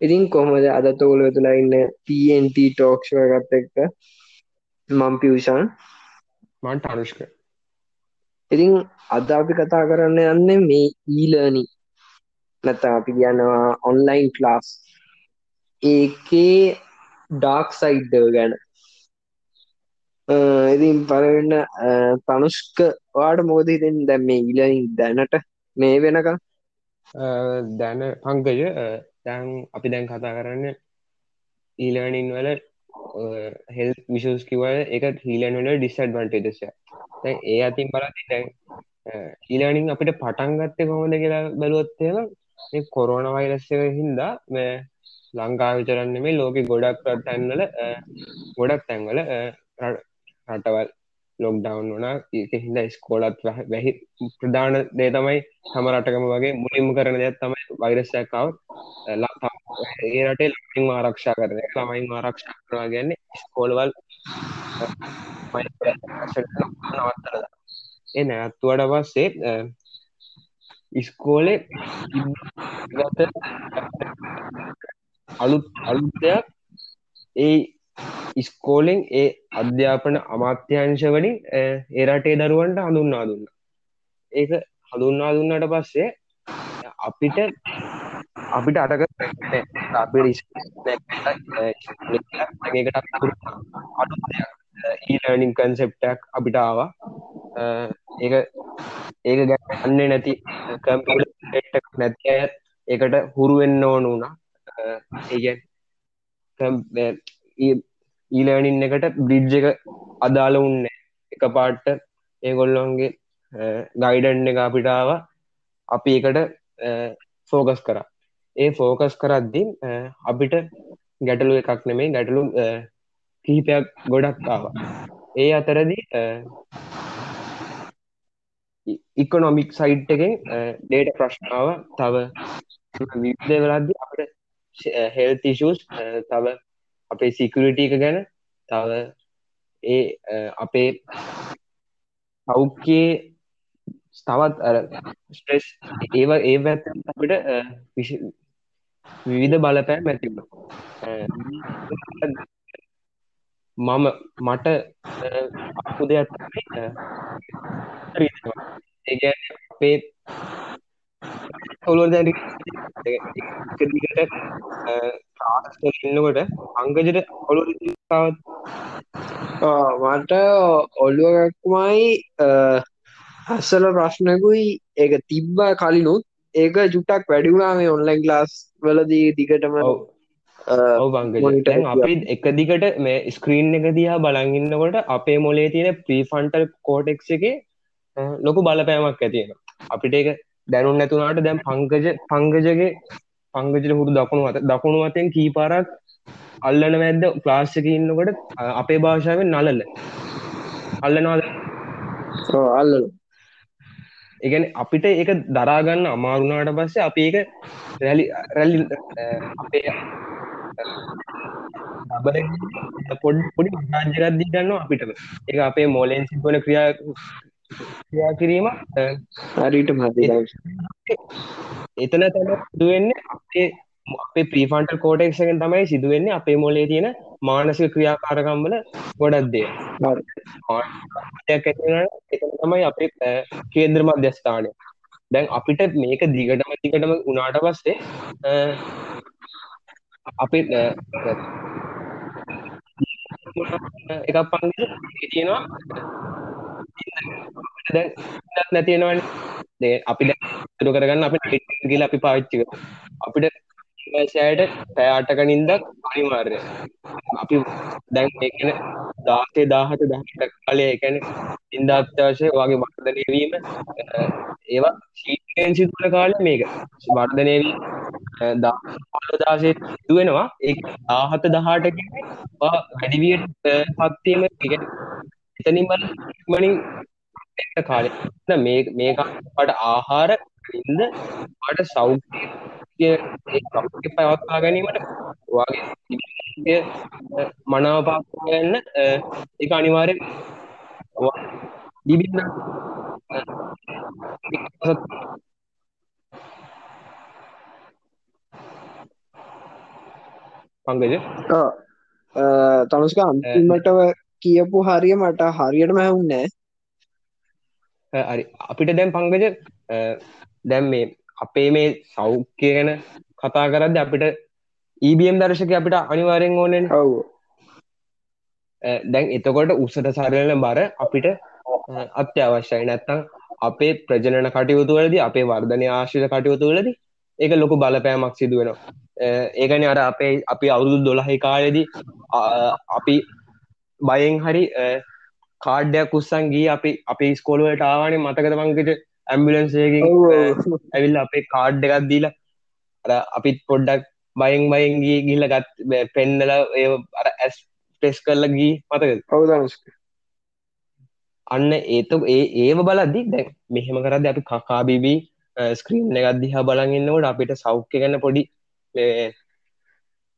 ඉතින් කොහොමද අදත් ඔගොල්ලෝ තුලා ඉන්න TNT ටෝක් ෂෝ එකත් එක්ක මම පියුෂන්? මන්ට අනුෂ්ක ඉතින් අද අපි කතා කරන්න යන්නේ මේ ඊලර්නින් නැත්නම් අපි කියනවා ඔන්ලයින් ක්ලාස් ඒකේ ඩාක් සයිඩ් ගැන ඉතින් පලවෙන්න තනුෂ්ක වාට මෝද හිතෙන්? දැම් මේ ඊලනින් දැනට මේ වෙනක දැන පංකජ දැන් අපි දැන් කතා කරන්න ඊලර්නින් වල හෙල් විශස් කිවල එක හීලන් වල ඩිස්ඩවන්ටේදශ දැන් ඒ අතින් බලති දැන් ඊලනින් අපිට පටන්ගත්තය කොහොද කියලා බැලුවොත්තේම ඒ කොරෝන වෛරස්සය හින්දා මේ ලංකා විචරන්න මේ ලෝක ගොඩක් තැන්වල ගොඩක් තැන්වල රටවල් ලොක්ඩවන් වන ඒක හිද ස්කෝලත් වැහි ප්‍රධාන දේ තමයි හම රටකම වගේ මුලින්ම කරන දෙයක් තමයි වෛරස්සයකාව ඒ රටේ ලමින් ආරක්ෂා කරන ළමයින් ආරක්ෂා කරවා ගැන්නේ ස්කෝලවල් නවත්තර ඒ නැත්තුවට පස්සේ ඉස්කෝලේ අලුත් අලුත්යක් ඒ ඉස්කෝලෙන් ඒ අධ්‍යාපන අමාත්‍යංශ වලින් ඒරටේ දරුවන්ට හඳුන්නා දුන්න. ඒක හඳුන්නා දුන්නට පස්සේ අපිට අපිට අටක අපිට ඊලනින් කන්සෙප්ටක් අපිට ආවා. ඒක ඒක ගැන්නේ නැති කම්පිට නැති අය ඒකට හුරුවෙන්න ඕන වුණා. ඒ E, ඊලනින් එකට බ්‍රිජ් එක අදාළ උන්න එක පාට්ට ඒගොල්ලොන්ගේ ගයිඩන් එක අපිටාව අපි එකට ෆෝකස් කරා. ඒ ෆෝකස් කරද්දී අපිට ගැටලු එකක් නෙමේ ගැටලු කිහිපයක් ගොඩක් ආව. ඒ අතරදී ඉකොනොමික් සයිට් එකෙන් ඩේට ප්‍රශ්නාව තව විදේ වෙලද්දි අපට හෙල් තිෂස් තව අපේ සිකරිට එක ගැන තව ඒ අපේ සෞඛ්‍යයේ තවත් අර ස්ට්‍රෙස් ඒව ඒ ඇත් අපිට විවිධ බලපෑම් ඇතිබ මම මට අපපු දෙයක් ඒ අපේ ඔලුව දැ ඉන්නකොට අංගජට ඔලු මට ඔල්ලුවක්මයි හස්සල ප්‍රශ්නකුයි ඒක තිබ්බා කලිනුත්. ඒක ජුට්ටක් වැඩිුණා මේ ඔන්ලයින් ලාස් වලදී දිගටම. ඔවංග අපි එක දිගට මේ ස්ක්‍රීන් එක දිහා බලඟන්නකොට අපේ මොලේ තියෙන ප්‍රීෆන්ටල් කෝටෙක් එක ලොකු බලපෑමක් ඇතියෙන අපිට ඒක දැනුන් නැතුනාට දැම් පංකජ පංගජගේ පංගජට හුරු දකුණු අත දකුණු අතෙන් කීපාරක් අල්ලන වැද්ද ප්ලාස්්ක ඉන්නකොට අපේ භාෂාවෙන් නලල්ල අල්ලනවාද? අල්ල එකන අපිට ඒක දරාගන්න අමාරුණාට පස්සේ අපි ඒක රැලි රැලි අපේ පොඩ් පොඩි රාජ්‍යරද්දී ගන්න අපිට ඒ අපේ මෝලෙන් සිපන ක්‍රියා ක්‍රියා කිරීම හරිට මති එතන තැන දුවෙන්නේ අපේ අපේ ප්‍රීෆන්ටල් කෝටෙක්ෂගෙන් තමයි සිදුවෙන්නේ අපේ මොලේ තියෙන මානසික ක්‍රියාකාරකම්වල ගොඩක්දේ තමයි අපේ කේන්ද්‍ර මධ්‍යස්ථානය. දැන් අපිට මේක දිගටම දිගටම උනාට පස්සේ අපේ එකක් පං තියෙනවා නැතිෙනවන් අපි තුර කරගන්න අප ගල අපි පාච්චික අපිට සෑයට පෑආටකනින්දක් අනිමාර්ය අපි දැන් එකන දාසේ දාහට දහට කාලය එකන ඉන්දාත්‍යවශය වගේ වර්ධනයවීම ඒවා ශීතයෙන් සිදුවන කාල මේක. වර්ධනයවී දාදාසේ දුවෙනවා ඒ ආහත දහට වැඩිවියට පත්තියම එතනින් බල මනින් කාල. මේ මේක පට ආහාර ඉද පට සෞඛ්‍ය පැවත්වා ගැනීමට වගේ මනාවපාගන්න එක අනිවාරෙන් ඉබින්න පංගජ තනුස්ක අන්තිමටව කියපු හරිය මට හරියටම හැවුන්නෑ හරි. අපිට දැන් පංගජ දැම් මේ අපේ මේ සෞඛ්‍ය ගැන කතා කරද අපිට EBM දර්ශක අපිට අනිවාරෙන් ඕනෙන් ඔව්. දැන් එතකොට උසට සරලන බර අපිට අත්‍යවශ්‍යයි. නැත්තං අපේ ප්‍රජනන කටයුතුවලද අපේ වර්ධනය ආශිත කටයුතුවලද ඒක ලොකු බලපෑමක් සිදුවෙනවා. ඒකන අර අපේ අපි අවුරුදු දොළහහි කාලෙද අපි බයෙන් හරි කාඩ්ඩයක් කුස්සන් ගී අපි අපි ස්කෝලුවට ආවානේ මතකත මංකට ඇම්බිලන්සයකින් ඇවිල්ල අපේ කාඩ් එකක් දීලා අර අපිත් පොඩ්ඩක් බයෙන් බයෙන්ගේ ගිල්ල ගත් පෙන්නල ඒ අර ඇස් ටෙස් කරල ගී මතක කවදනස් අන්න ඒතු ඒ ඒව බලදදි දැන් මෙහෙම කරද අපි කකාබිබී ස්ක්‍රීන් එකත් දිහා බලගන්නවට අපිට සෞඛ්‍ය ගන්න පොඩි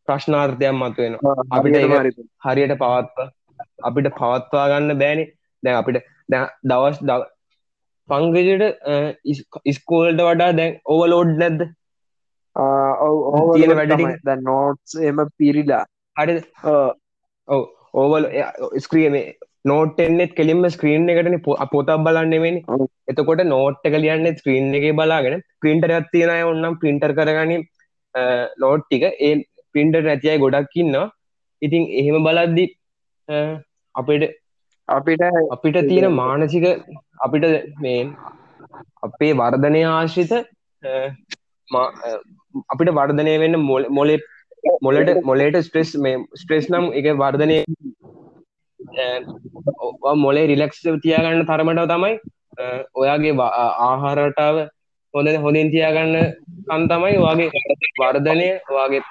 ප්‍රශ්නාර්ථයක් මතුවෙන අපිට හරියට පවත්ව අපිට පවත්වා ගන්න බෑනි. දැන් අපිට දවස් දව පංගජට ඉස්කෝල්ට වඩා දැන් ඕවලෝඩ් නැද්ද? තියෙන වැඩ නෝට්ස් එම පිරිලා. හරි. ඔව. ඕවල් ස්ක්‍රියම නෝට එන්නෙත් කෙලින්ම ස්ක්‍රීන් එකටන පොතක් බලන්නෙමනි එතකොට නෝට්ට කලියන්න ස්ක්‍රීන් එක බලාගෙන පින්ටර ඇත්තියෙනය ඔන්නම් පින්ටර් කරගනි නෝට් ටික. ඒ පින්ටර් නැතියයි ගොඩක්කින්නවා ඉතින් එහෙම බලද්දි අපට අපිට අපිට තියෙන මානසික අපිට මේ අපේ වර්ධනය ආශ්‍රිත අපිට වර්ධනය වෙන්න මොල මොලේ මොලට මොලේට ස්ට්‍රෙස් මේ ස්ට්‍රෙස් නම් එක වර්ධනය මොලේ රිලක්ස් තියාගන්න තරමට තමයි ඔයාගේ ආහාරටාව හොඳ හොඳින් තියාගන්න කන් තමයි වගේ වර්ධනය වගේ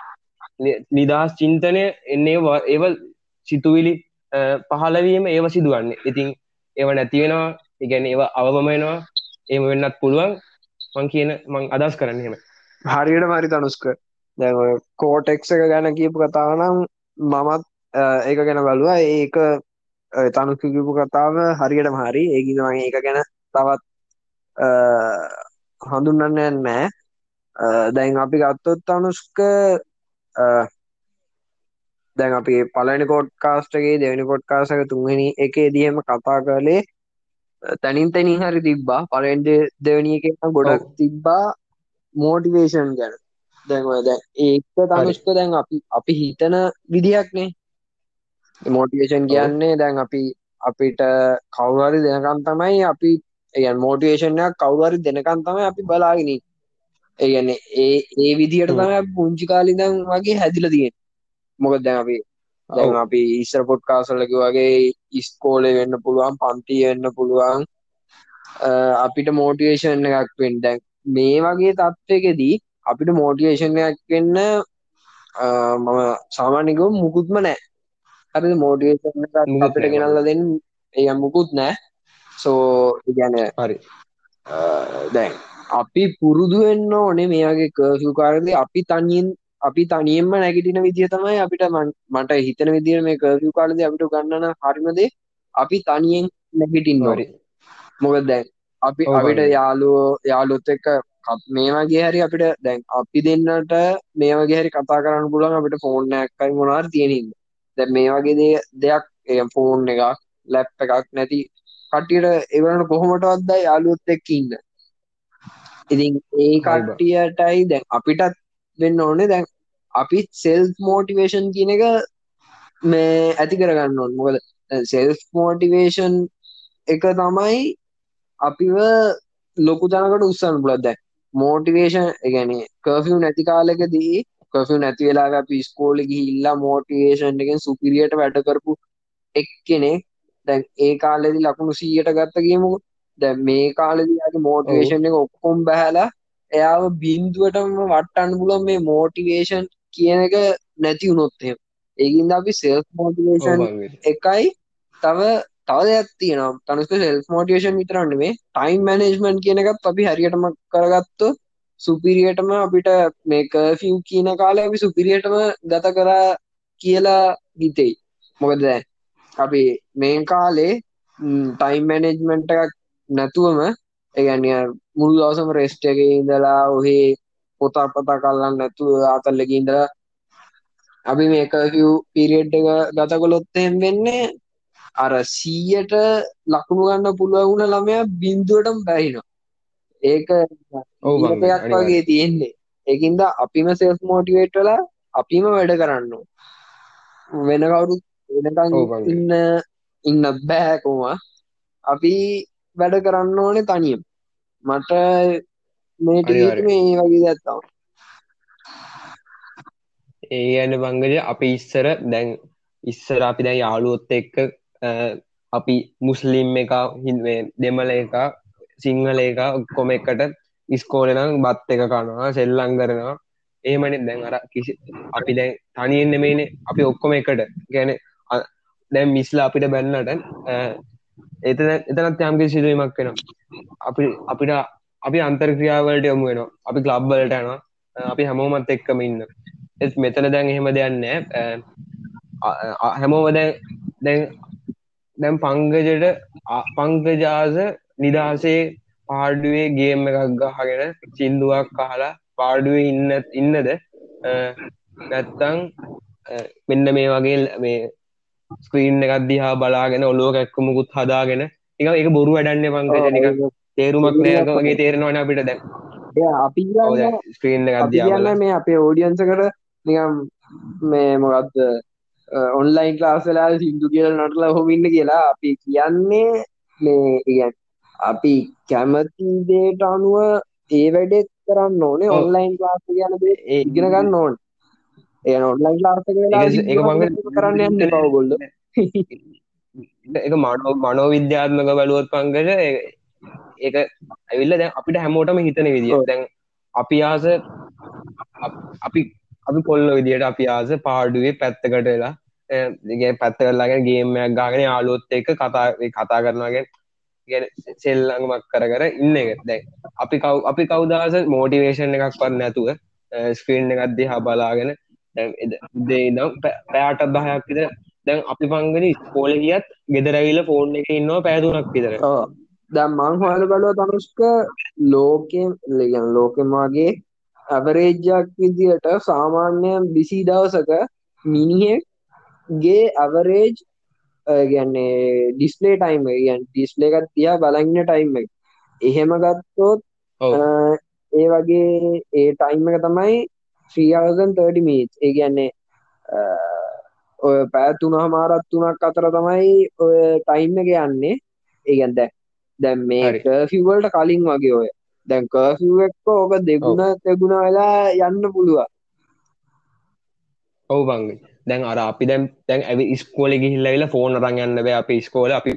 නිදහස් චින්තනය එන්නේ ඒව සිතුවිලි පහලවීම ඒව සිදුවන්නේ. ඉතින් ඒව නැතිවෙනවා ඉගැන ඒව අවමමයනවා ඒම වෙන්නත් පුළුවන්. මං කියන මං අදස් කරන්න හෙම හරියට මරි තනුස්ක දැ කෝටෙක් එක ගැන කියපු කතාවනම් මමත් ඒක ගැන බලවා. ඒක තනුකිපු කතාව හරියටම හරි. ඒගිනවගේ එක ගැන තවත් හඳුන්නන්න නෑ. දැන් අපි ගත්තොත් අනුස්ක දැන් අපි පලනි කෝට් කාස්ටගේ දෙවනි කොට් කාසක තුන්වෙනි එකේ දිහම කතා කරලේ තැනින් තැනින් හරි තිබ්බා. පලෙන්ඩ දෙවනි එක ගොඩක් තිබ්බා මෝටිවේෂන් ගැන. දැන්ව දැන් ඒක තනුෂ්ක දැන් අපි අපි හිතන විදිහක්නේ මෝටිවේෂන් කියන්නේ දැන් අපි අපිට කවුහරි දෙනකම් තමයි අපි ඒගන් මෝටිවේෂන්යක් කවුහරි දෙනකම් තමයි අපි බලාගෙන ඒගැන ඒ ඒ විදිහට තම පුංචි කාලිදම් වගේ හැදිල තියෙන් මොකද දැන් අපි දැන් අපි ඉස්සර පොට් කාසල්ලකි වගේ ඉස්කෝලේ වෙන්න පුළුවන් පන්ති වෙන්න පුළුවන්. අපිට මෝටිවේෂන් එකක් වෙන් දැන් මේ වගේ තත්ත්වකදී අපිට මෝටිවේෂන්යක් වෙන්න මම සාමාන්‍යකව මුකුත්ම නෑ. හරි මෝටිවේෂන් අපිට ගෙනල්ල දෙන්න ඒ මුකුත් නෑ. සෝ ගැන හරි. දැන් අපි පුරුදු වෙන්න ඕනේ මේගේ කර්සු කාරද අපි තනියෙන් අපි තනියෙන්ම නැගිටින විදිහ තමයි අපිට මට හිතන විදිර මේ කර්සු කාලද අපිට ගන්නන හරිමදේ අපි තනියෙන් නැගිටින් නොරි මොකද දැන් අපි අපිට යාලුවෝ යාලුත් එක්ක මේ වගේ හරි අපිට දැන් අපි දෙන්නට මේ වගේ හරි කතා කරන්න පුළුවන් අපිට ෆෝන් එකයි මොනාර තියෙනින් දැ මේ වගේ දේ දෙයක් ෆෝන් එකක් ලැප් එකක් නැති කටියට එවලට කොහොමටවත්ද යාලුවොත් එක්ක ඉන්න. ඉතින් ඒ කට්ටියටයි දැන් අපිටත් වෙන්න ඕනේ දැන් අපි සෙල් මෝටිවේෂන් කියන එක මේ ඇති කරගන්න ඕන්. මොකද සෙල් මෝටිවේෂන් එක තමයි අපිව ලොකු තනකට උත්සන්න පුලත් දැන් මෝටිවේෂන් ගැන කර්ෆිය් නැති කාලෙකදී කර්ෆිය් නැති වෙලා අපි ස්කෝල ගිහිල්ලා මෝටිවේෂන් එකෙන් සුපිරියට වැඩ කරපු එක් කෙනෙක් දැන් ඒ කාලෙදි ලකුණු සීයට ගත්ත කියමු දැ මේ කාලදයාගේ මෝටිවේෂන් එක ඔක්කොම් බැහලා එයාව බින්දුවටම වට්ටන්න පුලන් මේ මෝටිවේෂන් කියන එක නැති වුණොත්ය ඒකින්ද අපි සෙල් මෝටිවේෂන් එකයි. තව තව දෙයක් තියෙනවා. තනස්ක සෙල් මෝටිවේෂන් විතරන්න මේ ටයිම් මැනේජ්මන්් කියන එකත් අපි හරියටම කරගත්තු සුපිරියටම අපිට මේක ෆිව් කියන කාලය අපි සුපිරියටම ගත කරා කියලා හිතෙයි. මොකද අපි මේ කාලේ ටයිම් මැනෙජ්මන්ට් එකක් නැතුවම ඒගැනි මුළු දවසම රෙස්ට එක ඉඳලා ඔහේ පොතා පතා කල්ලන්න නැතුව අතල්ලක ඉඳලා අපි මේක පිරියඩ් එක ගතකොළොත්තෙන් වෙන්නේ අර සීයට ලකුණු ගන්න පුළුවුණ ළමය බින්දුවටම බැහිනවා ඒක ඉලපයක් වගේ තියෙන්නේ. ඒකින්ද අපිම සෙස් මෝටිවේට් වෙලා අපිම වැඩ කරන්න වෙන කවුරු වෙනකං ඉන්න ඉන්න බෑකෝවා අපි වැඩ කරන්න ඕනේ තනියම්. මට මේට මේ වගේ දැත්තාව ඒ ඇන බංගජ අපි ඉස්සර දැන් ඉස්සර අපි දැන් යාළුවොත් එක්ක අපි මුස්ලිම් එක දෙමල එක සිංහල එක ඔක්කොම එකට ඉස්කෝලනම් බත් එක කනවා සෙල්ලං කරනවා. ඒමනෙ දැන් අර කිසි අපි දැන් තනියෙන්න්න මේනේ අපි ඔක්කොම එකට. ගැන දැන් මිස්ලා අපිට බැන්නට එත එතනත් යම්කි සිදුවීමක් වෙන අපි අපිට අපි අන්තර්ක්‍රියාවලට යොමු වෙනවා. අපි ලබ්බලට යනවා. අපි හැමෝමත් එක්කම ඉන්න. එත් මෙතන දැන් එහෙම දෙයන්න හැමෝම දැන් දැන් දැන් පංගජට පංගජාස නිදහසේ පාඩුවේ ගේම් එකක් ගහගෙන චින්දුවක් කහලා පාඩුවේ ඉන්න ඉන්නද? නැත්තං මෙන්න මේ වගේ මේ ස්ක්‍රීන් එකක් දිහා බලාගෙන ඔලුව කැක්කමුකුත් හදාගෙන. එක එක බොරු වැඩන්න පංකජ නික තේරුමක් නෑක වගේ තේරෙනවන අපිට දැ අපි ස්ක්‍රීන් දියන්න මේ අපේ ඕඩියන්සකට නිකම් මේ මොකක්ද ඔන්ලයින් ලාසලා සිින්දු කියල නටලා හොමින්න කියලා. අපි කියන්නේ මේ අපි කැමති දේට අනුව ඒ වැඩෙත් කරන්න ඕනේ. ඔන්ලයින් ලාස කියන දේ ඉගෙන ගන්න ඕන. ඒ ඔන්ලයින් ලාස කරන්න යන්න පවගොල්ල එක මනෝ මනෝ විද්‍යාත්මක බලුවොත් පංගජ ඒක ඇවිල්ල දැන් අපිට හැමෝටම හිතන විදිිය. දැන් අපි ආස අපි අපි කොල්ල විදියට අපි ආස පාඩුවේ පැත්තකට වෙලා ගේ පැත්ත කරලාගෙන ගේමයක් ගාගෙන යාලුවොත් එක කතා කතා කරනවාගෙන් ගැන සෙල්ලඟමක් කර කර ඉන්න එක. දැන් අපි කව් අපි කවුදහස මෝටිවේෂන් එකක් පන්න නැතුව ස්ක්‍රීන් එකක්ද හා බලාගෙන දේ නම් පෑට දහයක් විතර දැන් අපි පංගන ස්කෝල ගියත් ගෙදරවිල ෆෝන් එක ඉන්නවා පෑදුනක් විතර දැම් මං හොල බලුව තනුස්ක ලෝකෙන් ලගන් ලෝකෙමගේ ඇවරේජ්ජක් විදියට සාමාන්‍යයෙන් බිසි දවසක මිනිහෙක්ගේ ඇවරේජ් ගැන්නේ ඩිස්ලේ ටයිම් ගන් ඩිස්ලේ එකත් තියා බලන්න ටයිම් එක. එහෙම ගත්තොත් ඒ වගේ ඒ ටයිම් එක තමයි 3030 මිනිත් ඒ කියන්නේ ඔය පෑතුන හමාරත් තුනක් අතර තමයි ඔය ටයිම් එක යන්නේ. ඒගැන්ද දැම් මේ ෆිවල්ට කලින් වගේ ඔය. දැන් කර්ෆිව් එක්ක ඕක දෙගුණ තෙගුණ වෙලා යන්න පුළුවන්. ඔවු බංග දැන් අර අපි දැම් තැන් ඇවි ස්කෝල ගිහිල්ලවෙලා ෆෝන් රං යන්න බෑ අපි ස්කෝල අපි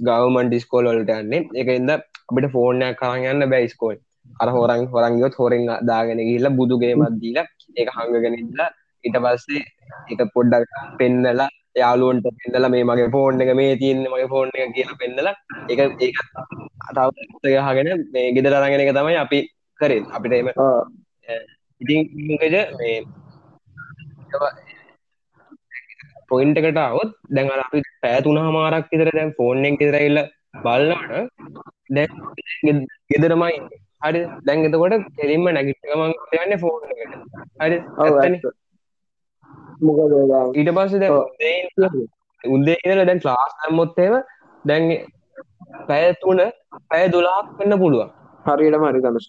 ගවමන්ට ස්කෝල් වලට යන්නේ. එකඉද අපිට ෆෝර්නයක් කරන්න යන්න බෑ ස්කෝල් අර හෝරන් හොරංගියොත් හොරෙන් දාගෙන ගිල්ල බුදුගේ මත්දීල එක හඟගෙනඉල්ලා ඉට පස්සේ එක පොඩ්ඩක් පෙන්නලා යාලුවන්ට පෙන්නලා මේ මගේ ෆෝන් එක මේ තියන්න මගේ ෆෝන් එක කියලා පෙන්නලා එක ඒ අතාවගහගෙන මේ ගෙදර අරගෙන එක තමයි අපි කරෙන් අපිට එම ඉතින්කජ මේ පොයින්ට එකට අවුත් දැන් අපි පෑතුන හමාරක් ඉතර දැන් ෆෝන්ෙන් ඉතරයිල්ල බලන්නට දැ ගෙදරමයි හරි දැන් එතකොට කෙලින්ම නැගිටමන් යන්න ෆෝන් හරි ඊට පස්ස දැ උදේ ඉදල දැන් ලාස් ඇම්මොත්තේව දැන් පැය තුන පැය දොලාක් වෙන්න පුළුවන්. හරියට මරි තමස්.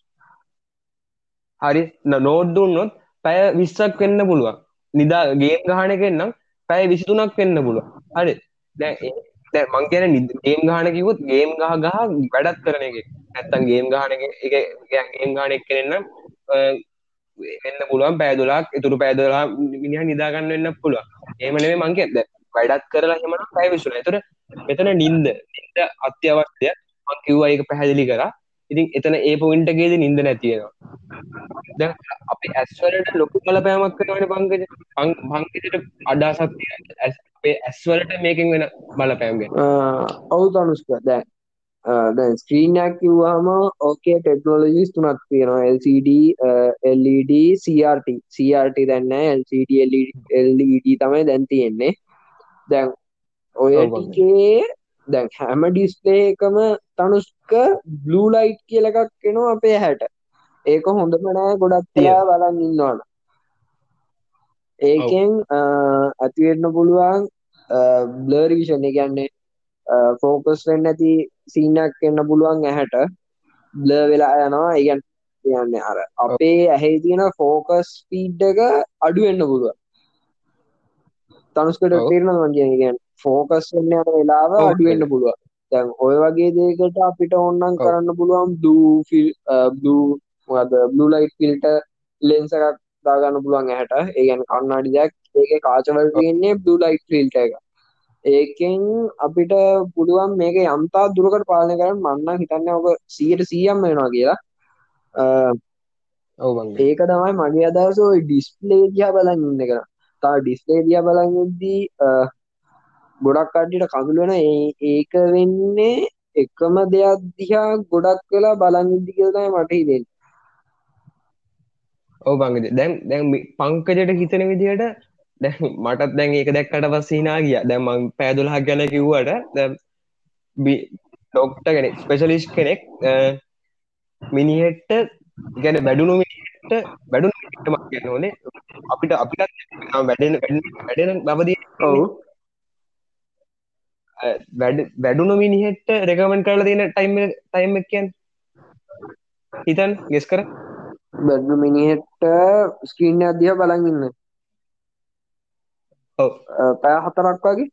හරි. නෝඩ් දුන්නොත් පැය විස්සක් වෙන්න පුළුවන්. නිදා ගේම් ගහනකෙන්නම් පැය විසිතුනක් වෙන්න පුළුව හරි. දැ මං කියන ගේම් ගහන කිවුත් ගේම් ගහ ගහ වැඩත් කරන එක. ඇත්තන් ගේම් ගහන එක ගේම් ගානෙක් කෙනෙන්නම් එන්න පුළුවන් පෑදුලාක් එතුරු පෑදලා මිනිහ නිදාගන්න වෙන්න පුළුව ඒමනේ මංක ඇද වැඩත් කරලා හෙමන පැය විසුන තුර මෙතන නින්ද නින්ද අත්‍යවශ්‍ය මං කිව්වා ඒක පැහැදිලි කර. ඉතින් එතන ඒ පොයින්ටගේද නින්ද නැතියෙනවා ද අපි ඇස්වලට ලොකු බලපෑමක් කරන පංගජ පංකිතට අඩාසක් ඇස්ේ ඇස්වලට මේකින් වෙන බලපෑම්ගේ ඔවු තනුස්ක දැ දැ ස්ක්‍රීනයක් කිව්වාම ඕකේ ටෙක්නෝලජිස් තුනක් තියෙනවා. LCD LED CRT CRT දැන්න LCD LED තමයි දැන් තියෙන්නේ. දැන් ඔය ටිකේ දැන් හැම ඩිස්පලේ එකම තනුස්ක බ්ලූ ලයිට් කියල එකක් කෙනවා අපේ හැට ඒක හොඳම නෑ ගොඩක් කලා බලන් ඉන්නවාන ඒකෙන් ඇතිවෙන්න පුළුවන් බ්ලර්විෂණ ගැන්නේ ෆෝකස් වෙන්න ඇති සීනක් එන්න පුළුවන් ඇහැට. බ්ල වෙලා යනවා. ඒගැන් කියන්න අර අපේ ඇහෙ තියෙන ෆෝකස් පීඩ් එක අඩුවෙන්න පුළුව තනුස්කට තේරන මගේ ගැන් ෆෝකස් වෙන්න යන වෙලාව අඩුවෙන්න පුළුව දැන් ඔය වගේ දේකට අපිට ඔන්නන් කරන්න පුළුවන් දූ මොකද බ්ලු ලයිට් ෆිල්ට ලෙන්ස එකක් දාගන්න පුළුවන් ඇහැට. ඒගැන කන්නාඩි දෙයක්. ඒක කාචවල් තියෙන්නේ බ්ලු ලයිට් ෆිල්ට එක ඒකෙන් අපිට පුළුවන් මේක යම්තා දුරකට පාලනය කරන්න මන්න හිතන්න ඔක සියට සියම් වෙනවා කියලා. ඒක තමයි මගේ අදහස. ඔයි ඩිස්පලේ දිහා බලන් ඉන්න කර තා ඩිස්පලේ දිය බලන්දී ගොඩක් කඩ්ඩිට කඳුල වෙන ඒක වෙන්නේ එකම දෙයක් දිහා ගොඩක් වෙලා බලන් ඉදදි කියලතයි මට හිදෙන් ඔව බංග දැන් දැන් පංකජට හිතන විදිහට දැ මටත් දැන් ඒක දැක්කට පස්සේනා ගිය. දැම්මං පෑදුලහක් ගැන කිව්වට ඩොක්ට කෙනෙක් ස්පෙශලිස්් කෙනෙක් මිනිහෙට්ට ගැන වැඩුණු මිනිට වැඩුණු මක් කියන්න ඕනේ. අපිට අපිට වැඩෙන වැඩෙන බවදී ඔවු. වැඩ වැඩුණු මිනිහෙට්ට රෙකමෙන්් කරල දෙන ටයිම් ටයිම් කියන් හිතන් ගෙස් කර බැඩ්ු මිනිහෙට්ට ස්කීන්න අධ්‍යා බලන් ඉන්න පෑ හතරක් වගේ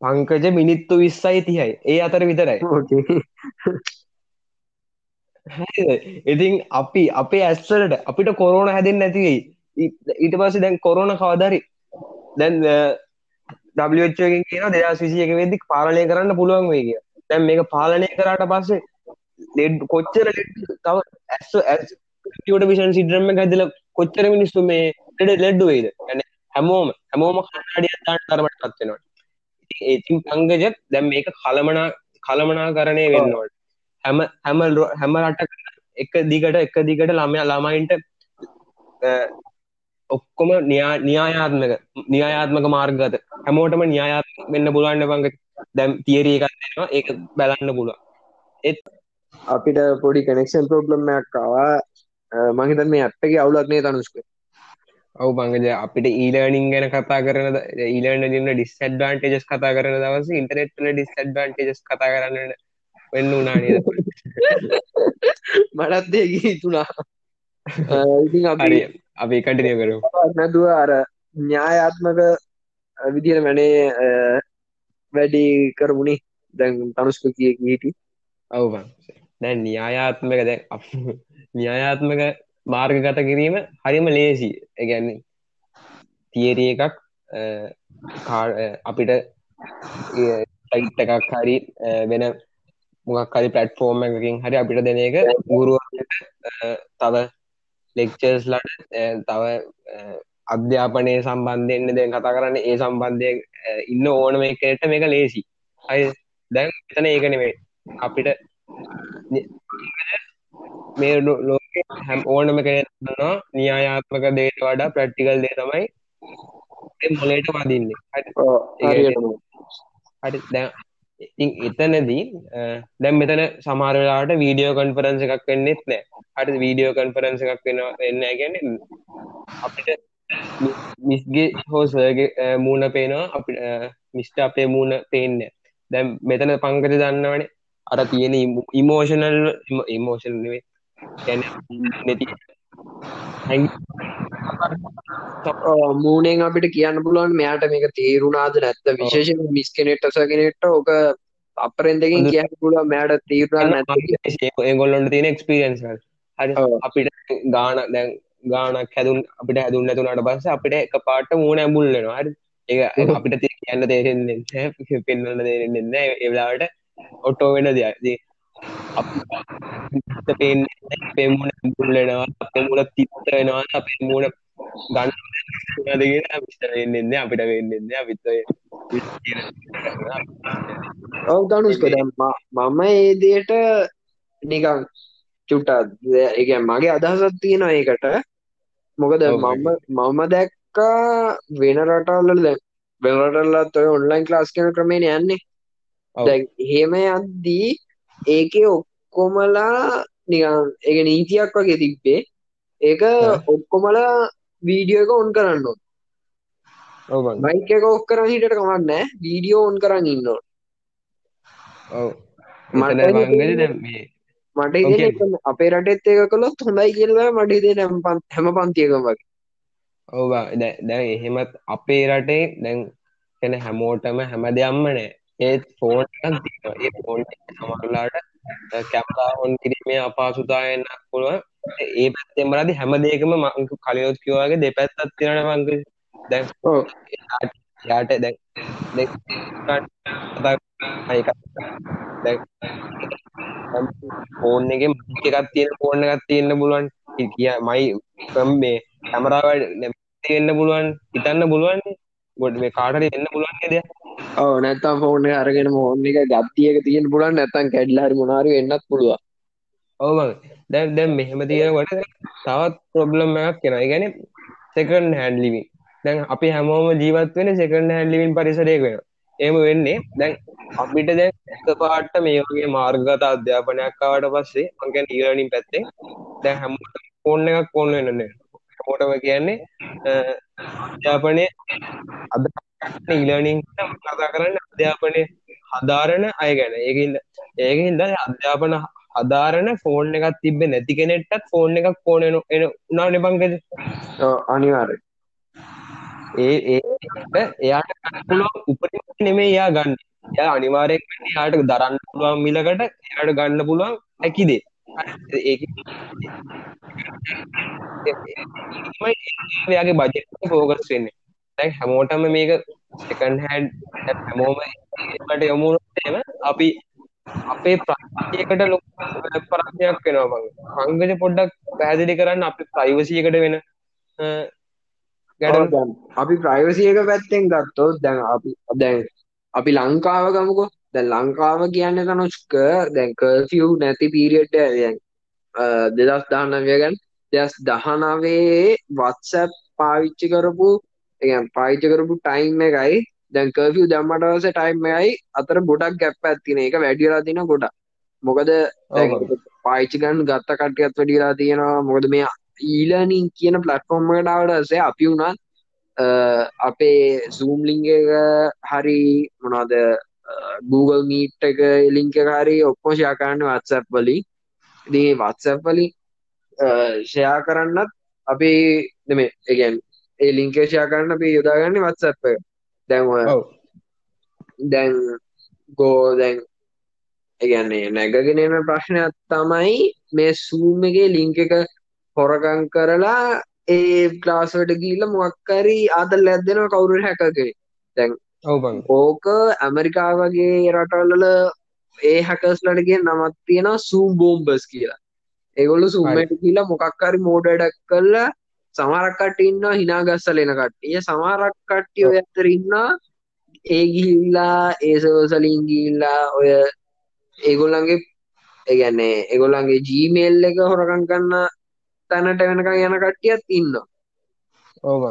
පංකජ මිනිත්තු විස්සයි තියයි ඒ අතර විතරයි. ඉතින් අපි අපේ ඇස්වලට අපිට කොරෝන හැදෙන් නැතිවෙයි ඊට පස්ස දැන් කොරෝන කවදරි දැන් ඩගෙන් කියන දෙදස් විසියක වෙදදික් පාලනය කරන්න පුළුවන් වේ කිය දැන් මේක පාලනය කරට පස්සේ ලෙඩ් කොච්චර තව ඇස් ඇට විෂන් සිඩරම හැදල කොච්චර මිනිස්සු මේ ලෙඩ ලෙඩ්ඩු වේද ඇන හැමෝම හැමෝම කඩිය තාට තරමට පත්වෙනවා ඒතින් පංගජ දැම් මේක කළමනා කළමනා කරණය වෙන්නවට හැම හැම හැම රට එක දිගට එක දිගට ළමය ළමයින්ට ඔක්කොම න්‍යායාත්මක න්‍යායාත්මක මාර්ගත හැමෝටම න්‍යායාත් වෙන්න පුළුවන්න පංග දැම් තිේරී එකක්නවා ඒක බැලන්න පුළුව ඒත් අපිට පොඩි කනෙක්ෂන් ප්‍රෝබ්ලම්මයක්කාවා මහිතන් මේ ඇත්තගේ අවුලක්නේ තනුස්ක ඔවු බංගජ අපිට ඊලනිින් ගැන කතා කරන ඊලන දින්න ඩිස්ඩ්වාන්ටේජස් කතා කරන දවස ඉන්ටනෙට්ල ඩිස්ඩ්වාන්ටේජස් කතා කරන්න වෙන්න උනානද මටත් දෙගී තුනා ඉතින් හරි. අපි කටිනය කරු නැදුව අර ඥායාත්මක විදිර මැනේ වැඩි කරමුණේ දැන් තනුස්ක කිය හිටි ඔවුබන් දැන් න්‍යායාත්මක දැ න්‍යායාත්මක මාර්ගගත කිරීම හරිම ලේසි. ඇගැන්නේ තිේරිය එකක් අපිට ටයිට් එකක් හරි වෙන මොකක් හරි පලට්ෆෝර්ම් එකකින් හරි අපිට දෙන එක ගුරුව තව ලෙක්චර්ස් ලට තව අධ්‍යාපනය සම්බන්ධයන්න දැන් කතා කරන්න ඒ සම්බන්ධය ඉන්න ඕනම එකට මේක ලේසි. අය දැන් එතන ඒකනෙවේ අපිට මේ ලෝක හැම් ඕනම කෙනවා නියායාත්මක දේට වඩා ප්‍රට්ටිකල් දේ තමයි මොලේට වදින්නේ. හරි. දැ එතනදී දැම් මෙතන සමාරලාට වීඩියෝ කන්ෆරන්ස එකක් වෙන්නෙත් නෑ. හට වීඩියෝ කන්ෆරන්ස එකක් වෙන එන්න ගැන අපිට මිස්ගේ හෝසගේ මූුණ පේනවා. අපි මිස්ට අපේ මූුණ පේන්න දැම් මෙතන පංකත දන්නවනේ අර තියෙන ඉමෝෂනල් ඉමෝෂන් වේ ගැන නැති. මූනෙන් අපිට කියන්න පුළුවන් මෙයාට මේක තේරුණාද නැත්ත විශේෂ මිස් කෙනෙට්ට සගෙනෙට්ට ඕක අපරෙන් දෙකින් කියන්න පුළුව මෑට තීරුණ නැ ගොල්ලොන්ට තියෙන එක්ස්පිරියන්ස් හරි. අපිට ගාන දැන් ගානක් හැදුන් අපිට හැදුන් නැතුනට පස්ස අපිට එක පාට මූුණ ඇඹුල්ලෙනවා හරි. ඒ අපිට කියන්න තේරෙන්නේ පෙන්වන්න තේරෙන්න්න ඒලාට ඔටෝ වෙන දෙයක්. පේෙන් පෙමුණ පුල්ලෙනවා අපේ මුල තිත්ත වෙනවා අපේ මුණ ගන්න දගෙන විස්තර වෙන්නන්න අපිට වෙන්නන්න අපිත ඔව දනුස්ක මම ඒදයට නිකං චුට්ටත් එක මගේ අදහසත් තියෙනවා ඒකට. මොකද මම මම දැක්කා වෙන රටවල්ල දැ වෙනරටල්ලත් ඔය ඔන්ලයින් ක්ලාස් කෙන ක්‍රමේණ යන්නේ එහෙම යද්දී ඒකේ ඔක්කොමලා නිකන් ඒක නීතියක් වගේ තිබ්බේ. ඒක? ඔක්කොමලා වීඩියෝ එක ඔන් කරන්න ඕන. ඔව් බං මයික් එක ඔෆ් කරන් හිටියට කමක් නැහැ. වීඩියෝ ඔන් කරන් ඉන්න ඕන. ඔව්. මට අපේ රටෙත් ඒක කළොත් හොඳයි කියලා මට හැම පන්- හැම පන්තියකම වගේ. ඔව් බං දැන් එහෙමත් අපේ රටේ දැන් කියන හැමෝටම හැම දෙයක්ම නෑ ඒත් ෆෝන් එකක් තියෙනවා ඒ ෆෝන් එක සමහරලාට කැමරා ඔන් කිරීමේ අපහසුතාවය වෙන්නත් පුළුවන්. ඒ පැත්තෙන් බලද්දි හැම දෙයකම මං කලිනුත් කිව්වා වගේ දෙපැත්තක් තියෙනවනේ මං දැන් ඔව්. එයාට දැන් දැන් ෆෝන් එකේ මයික් එකක් තියෙන ෆෝන් එකක් තියෙන්න පුළුවන්. කිය මයි මේ කැමරාව වෙන්න පුළුවන්. හිතන්න පුළුවන් ගොඩ මේ කාටරි වෙන්න පුළුවන් දෙයක් ඔව් නැත්තම් ෆෝන් එක අරගෙන ෆෝන් එක ගත්තියක තියෙන්න පුළුවන් නැත්තම් කැඩිලා හරි මොනවා හරි වෙන්නත් පුළුවන් ඔව් මං දැන් දැන් මෙහෙම තියෙනකොට තවත් ප්‍රොබ්ලම් එකක් එනවා. ඒ කියන්නේ සෙකන්ඩ් හෑන්ඩ් ලිවිං. දැන් අපි හැමෝම ජීවත් වෙන්නේ සෙකන්ඩ් හෑන්ඩ් ලිවිං පරිසරයක වෙනවා. එහෙම වෙන්නේ දැන් අපිට දැන් එකපාරට මේ වගේ මාර්ගගත අධ්‍යාපනයක් ආවට පස්සේ මං කියන්නේ ඊලර්නින් පැත්තෙන් දැන් හැමෝටම ෆෝන් එකක් ඕන වෙනනේ. හැමෝටම කියන්නේ අධ්‍යාපනයේ අද ඊලර්නින් කතා කරන්නේ අධ්‍යාපනයේ හදාරන අය ගැන. ඒකින්ද ඒකින්ද අධ්‍යාපන හදාරන ෆෝන් එකක් තිබ්බේ නැති කෙනෙක්ටත් ෆෝන් එකක් වෙන එන උනානේ බංකද ඔව් අනිවාර්යයෙන් ඒ ඒ එයාට පුළුවන් උපරිම නෙමෙයි එයා ගන්න. එයා අනිවාර්යෙන් එයාට දරන්න පුළුවන් මිලකට එයාට ගන්න පුළුවන් හැකි දේ. ඒක ඒකමයි එයාගේ බජට් එක ફોකස් වෙන්නේ. දැන් හැමෝටම මේක සෙකන්ඩ් හෑන්ඩ් හැමෝම ඒකට යමු වුණොත් එහෙම අපි අපේ ප්‍රයිවසියකට ලොකු පරක්ෂයක් වෙනවා මං. පංකජ පොඩ්ඩක් පැහැදිලි කරන්න අපේ ප්‍රයිවසි එකට වෙන අ, ඔව් ගැටලු දැන් අපි ප්‍රයිවසි එක පැත්තෙන් ගත්තොත් දැන් අපි දැන් අපි ලංකාව ගමුකෝ දැන් ලංකාව කියන්නේ තනුෂ්ක දැන් කර්ෆියු නැති දැන්. දෙදස් දහනවය ගැන් දෙස් දහනවේ වත්සැප් පාවිච්චි කරපු ඒ පාවිච්චි කරපු ටයිම් එකයි. දැන් කර්ෆියු දැම්මටවස ටයිම් එකයි අතර ගොඩක් ගැප් ඇත්තින එක වැඩියලා තින ගොඩක්. මොකද ගන්න ගත්ත කටයත් වැඩිලා තියෙනවා. මොකද මේ ඊලනින් කියන පලට්ෆෝර්ම් එකට ආවටසේ අපි වුණත් අපේ සූම් ලිංග එක හරි මොනවද Google මීට් එක ලිංක එක හරි ඔක්කොම ෂෙයා කරන්න WhatsApp වලින්. මේ WhatsApp වලින් ෂෙයා කරන්නත් අපි ඒ කියන්නේ ඒ එක ෂෙයා කරන්න අපි යොදාගන්නේ WhatsApp එක. දැන් දැන් ගෝ දැන් ඒ කියන්නේ නැගගෙන එන ප්‍රශ්නයක් තමයි මේ Zoom එකේ ලින්ක් එක හොරගම් කරලා ඒ ක්ලාස් වලට ගිහිල්ලා මොකක් හරි ආදල්යක් දෙනවා කවුරු ඔව් බං ඕක ඇමරිකාව වගේ රටවල්වල ඒ කියන නමක් තියෙනවා Zoom bombers කියලා. ඒගොල්ලෝ Zoom හරි. එකට ගිහිල්ලා මොකක් හරි මෝඩ වැඩක් කරලා සමහරක් කට්ටිය ඉන්නවා hina ගස්සලා එන කට්ටිය. සමහරක් කට්ටිය ඔය අතර ඉන්නවා ඒ ගිහිල්ලා ඒ සර්වර්ස් වලින් ගිහිල්ලා ඔය ඒගොල්ලන්ගේ ඒ කියන්නේ ඒගොල්ලන්ගේ Gmail එක හොරගම් කරන තැනට වෙනකන් යන කට්ටියත් ඉන්නවා. ඔව්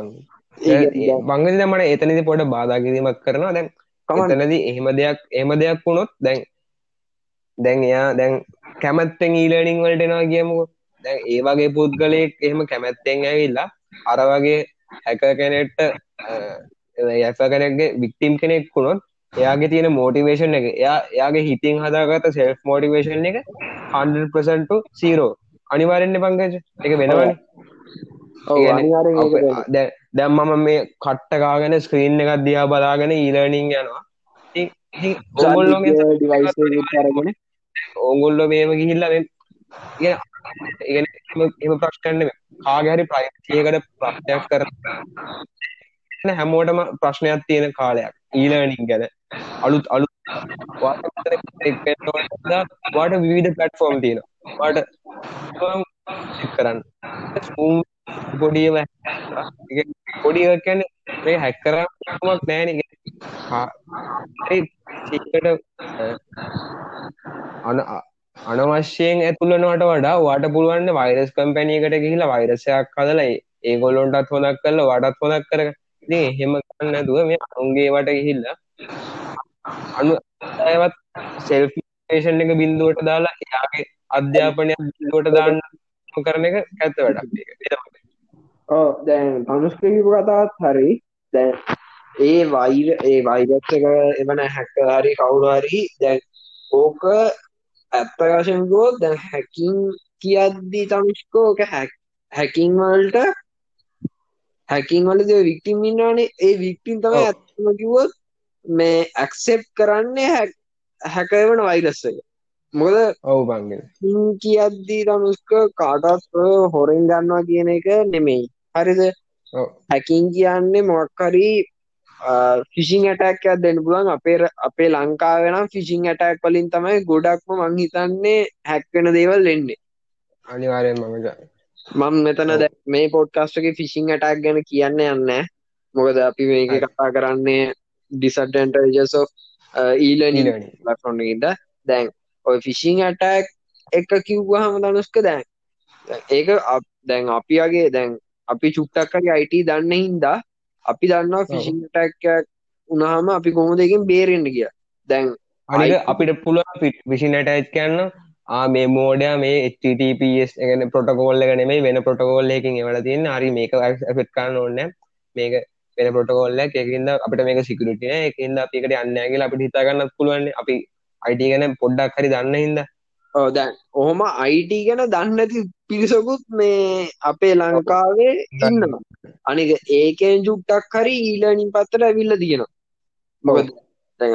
බංගද මට එතනදි පොඩ බාධා කිරීමක් කරනවා. දැන් කමන්න. එතනදී එහෙම දෙයක් එහෙම දෙයක් වුණොත් දැන් දැන් එයා දැන් කැමැත්තෙන් ඊලර්නිං වලට එනවා කියමුකෝ. දැන් ඒ වගේ පුද්ගලයෙක් එහෙම කැමැත්තෙන් ඇවිල්ලා අර වගේ හැක කෙනෙක්ට යැප කෙනෙක්ගේ වික්ටිම් කෙනෙක් වුණොත් එයාගේ තියෙන මෝටිවේෂන් එක එයා එයාගේ හිතින් හදාගත සෙල්ෆ් මෝටිවේෂන් එක 100% සීරෝ අනිවාර්යෙන්ම පංකජ එක වෙනවනේ. ඔව් දැන් මම මේ කට්ට ගාගෙන ස්ක්‍රීන් එකක් දිහා බලාගෙන ඊලර්නිං යනවා. අරගෙන. ඕගොල්ලෝ මේම ගිහිල්ලා මේ ඉගෙන ඉගෙන එහෙම ප්‍රශ්න නෙමෙයි. කාගේ හරි ප්‍රයිවසි එකට ප්‍රශ්නයක් කරන හැමෝටම ප්‍රශ්නයක් තියෙන කාලයක්. ඊලර්නිං ගැන. අලුත් අලුත් වාට විවිධ ප්ලට්ෆෝම් තියෙනවා. වාට කරන්න පොඩියම පොඩිය කියන්නේ මේ හැක් කරන්නමක් නෑනේ චීකට අන අනවශ්‍යයෙන් ඇතුළනවට වඩා වාට පුළුවන් වෛරස් කම්පැනියකට ගිහිලා වෛරසයක් හදලා ඒ- ඒගොල්ලොන්ටත් හොදක් කරලා වඩත් හොදක් කර ඉතින් එහෙම ගන්න නැතුව මේ අනුන්ගේ වට ගිහිල්ලා අනු අයවත් සෙල්ෆ් ේෂන් එක බින්දුවට දාලා එයාගේ අධ්‍යාපනය බින්දුවට දාන්න කරන එක ඇත්ත වැඩක් දැන් පනුස්කහිපු කතාත් හරි. දැන් ඒ වෛර ඒ වෛරත් එක එවන හැක හරි කවුරු හරි දැන් ඕක ඇත්ත වශයෙන්ගෝ දැන් හැකින් කියද්දී තමිස්කෝක හැක් හැකින් වලට හැකින් වලද වික්ටිම් ඉන්නවානේ. ඒ වික්ටිම් තමයි ඔව්. ඇත්තම කිව්වොත් මේ ඇක්සෙප් කරන්නේ හැකවන වෛරස් එක. මොකද ඔවු බංගෙන කියද්දී තමුස්ක කාටත් හොරෙන් ගන්නවා කියන එක නෙමෙයි හරිද? හැකින් කියන්නේ මොක්කරි ෆිසිං ඇටක්යක් දෙන්න පුළුවන්. අපේ අපේ ලංකාවෙනම් ෆිසිං ඇටක් වලින් තමයි ගොඩක්ම මං හිතන්නේ හැක්වෙන දේවල් වෙන්නේ අනිවාරයෙන් මමජ මම මෙතන දැ මේ පොඩ්කාස්ටගේ ෆිසිං ඇටක් ගැන කියන්න යන්න මොකද අපි මේක. කතා කරන්නේ ඩිසඩන්ටජස් ඊලනි ඊලනි ලක්ොන්නඉද දැන් ඔය ෆිසිං ඇටක් එක කිව්වහම දනුස්ක දැන්. ඒක දැන් අපි වගේ දැන් අපි චුට්ටක්කරි අයිට දන්න හින්දා අපි දන්නවා ෆිසිං ටැක්කයක් උනාම අපි කොහොමදකින් බේරෙන්න්න කිය දැන් අයි- අපිට පුළුව විසිනට ඇච් කියන්න ආ මේ මෝඩයා මේ HTTPS එකන පොටකෝල්ල ගනෙමයි වෙන පොටකෝල්ල එකින් එවල තියන්න. හරි මේක ඇෆෙට් කරන්න ඕන්න මේක වෙන පොටකෝල්ල එකකින්ද අපිට මේක සිකරුටින එකන්ද අපිකට අන්නෑගේ අපිට හිතාගන්න පුළුවන් අපි අයිට ගැන පොඩ්ඩක් හරි දන්න ඔව් දැන් ඔහොම අයිට ගැන දන්නති පිරිසකුත් මේ අපේ ලංකාවේ ඉන්නවා. අනික ඒකෙන් ජුට්ටක් හරි ඊලනින් පත්තට ඇවිල්ල තියෙනවා. මොකද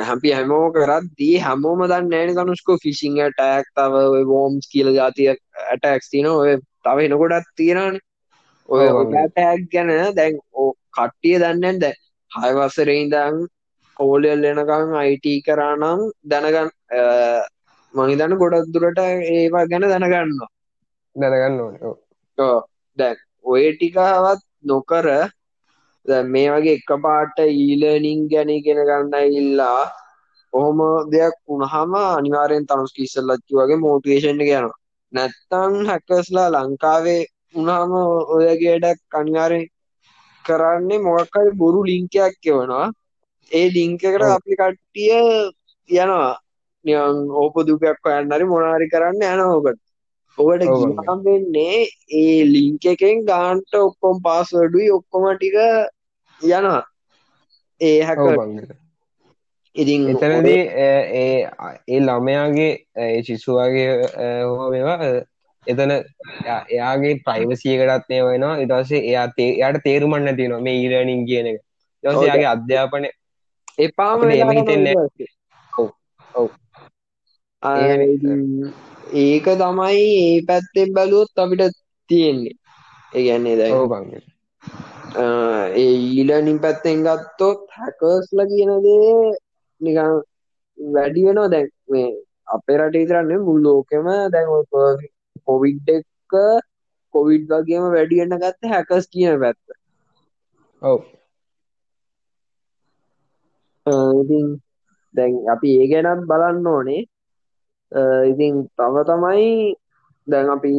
හැපි හැමෝ කරත් දී හැමෝම දන්න නෑන කනුස්කෝ ෆිසිං ටක් තව වෝම්ස් කියල ජාතිය ඇටක්ස් තින ඔය තව එනකොටත් තියෙනන ඔය. ටැක් ගැන දැන් ඕ කට්ටිය දන්නන් දැ හයවසරඉදං කෝලෙල් එනකං අයිට කරානම් දැනගන්න මහිතන ගොඩක් දුරට ඒවා ගැන දැනගන්නවා. දැනගන්න ඕන. දැන් ඔය ටිකාවත් නොකර මේ වගේ එක පාට ඊලනිං ගැන ඉගෙන ගන්න ඉල්ලා ඔහොම දෙයක් වුණහම අනිවාරයෙන් තනුස් කිස්සල්ලච්චි වගේ මෝටිවේෂන් යනවා. නැත්තං හැකස්ලා ලංකාවේ උනාම ඔයගේඩක් අනිවාරෙන් කරන්නේ මොකක්කයි බොරු ලිංකයක් එවනවා. ඒ ලිංකකට. අපි කට්ටිය යනවා නියන් ඕපදුපයක් හොයන්න හරි මොනාරි කරන්න යනෝකට ඔකට ඔව්. ගියාම් වෙන්නේ ඒ ලිංක එකෙන් ගාන්ට ඔක්කොම් පාස්වඩුයි ඔක්කොම ටික යනවා. ඒ හැක ඔව් බංගෙන ඉතින් එතනදී ඒ ඒ ළමයාගේ ඒ ශිස්සුවගේ හෝ මේවා එතන එයා- එයාගේ ප්‍රයිවසියකටත් ඒ වෙනවා ඉටසේ එයා තේ යට තේරුමන්න තියනවා මේ ඊරනින් කියන එක. යාගේ අධ්‍යාපනය එපාම හිතෙන්නේ. ඔව් ඔව් ආ, ඒකනේ. ඉතින් ඒක තමයි ඒ පැත්තෙන් බැලුවොත් අපිට තියෙන්නේ ඒ කියන්නේ දැන් ඔව් බංගෙන ආ, ඒ ඊලනින් පැත්තෙන් ගත්තොත් හැකර්ස්ලා කියන දේ නිකන් වැඩි වෙනවා දැන් මේ අපේ රටේ විතරක් නෙවෙයි මුළු ලෝකෙම දැන් කොවිඩ් එක කොවිඩ් වගේම වැඩි වෙන්න ගත්ත හැකර්ස් කියන පැත්ත. ඔව් ඉතින් දැන් අපි ඒ ගැනත් බලන්න ඕනේ. ඉතින් තව තමයි දැන් අපි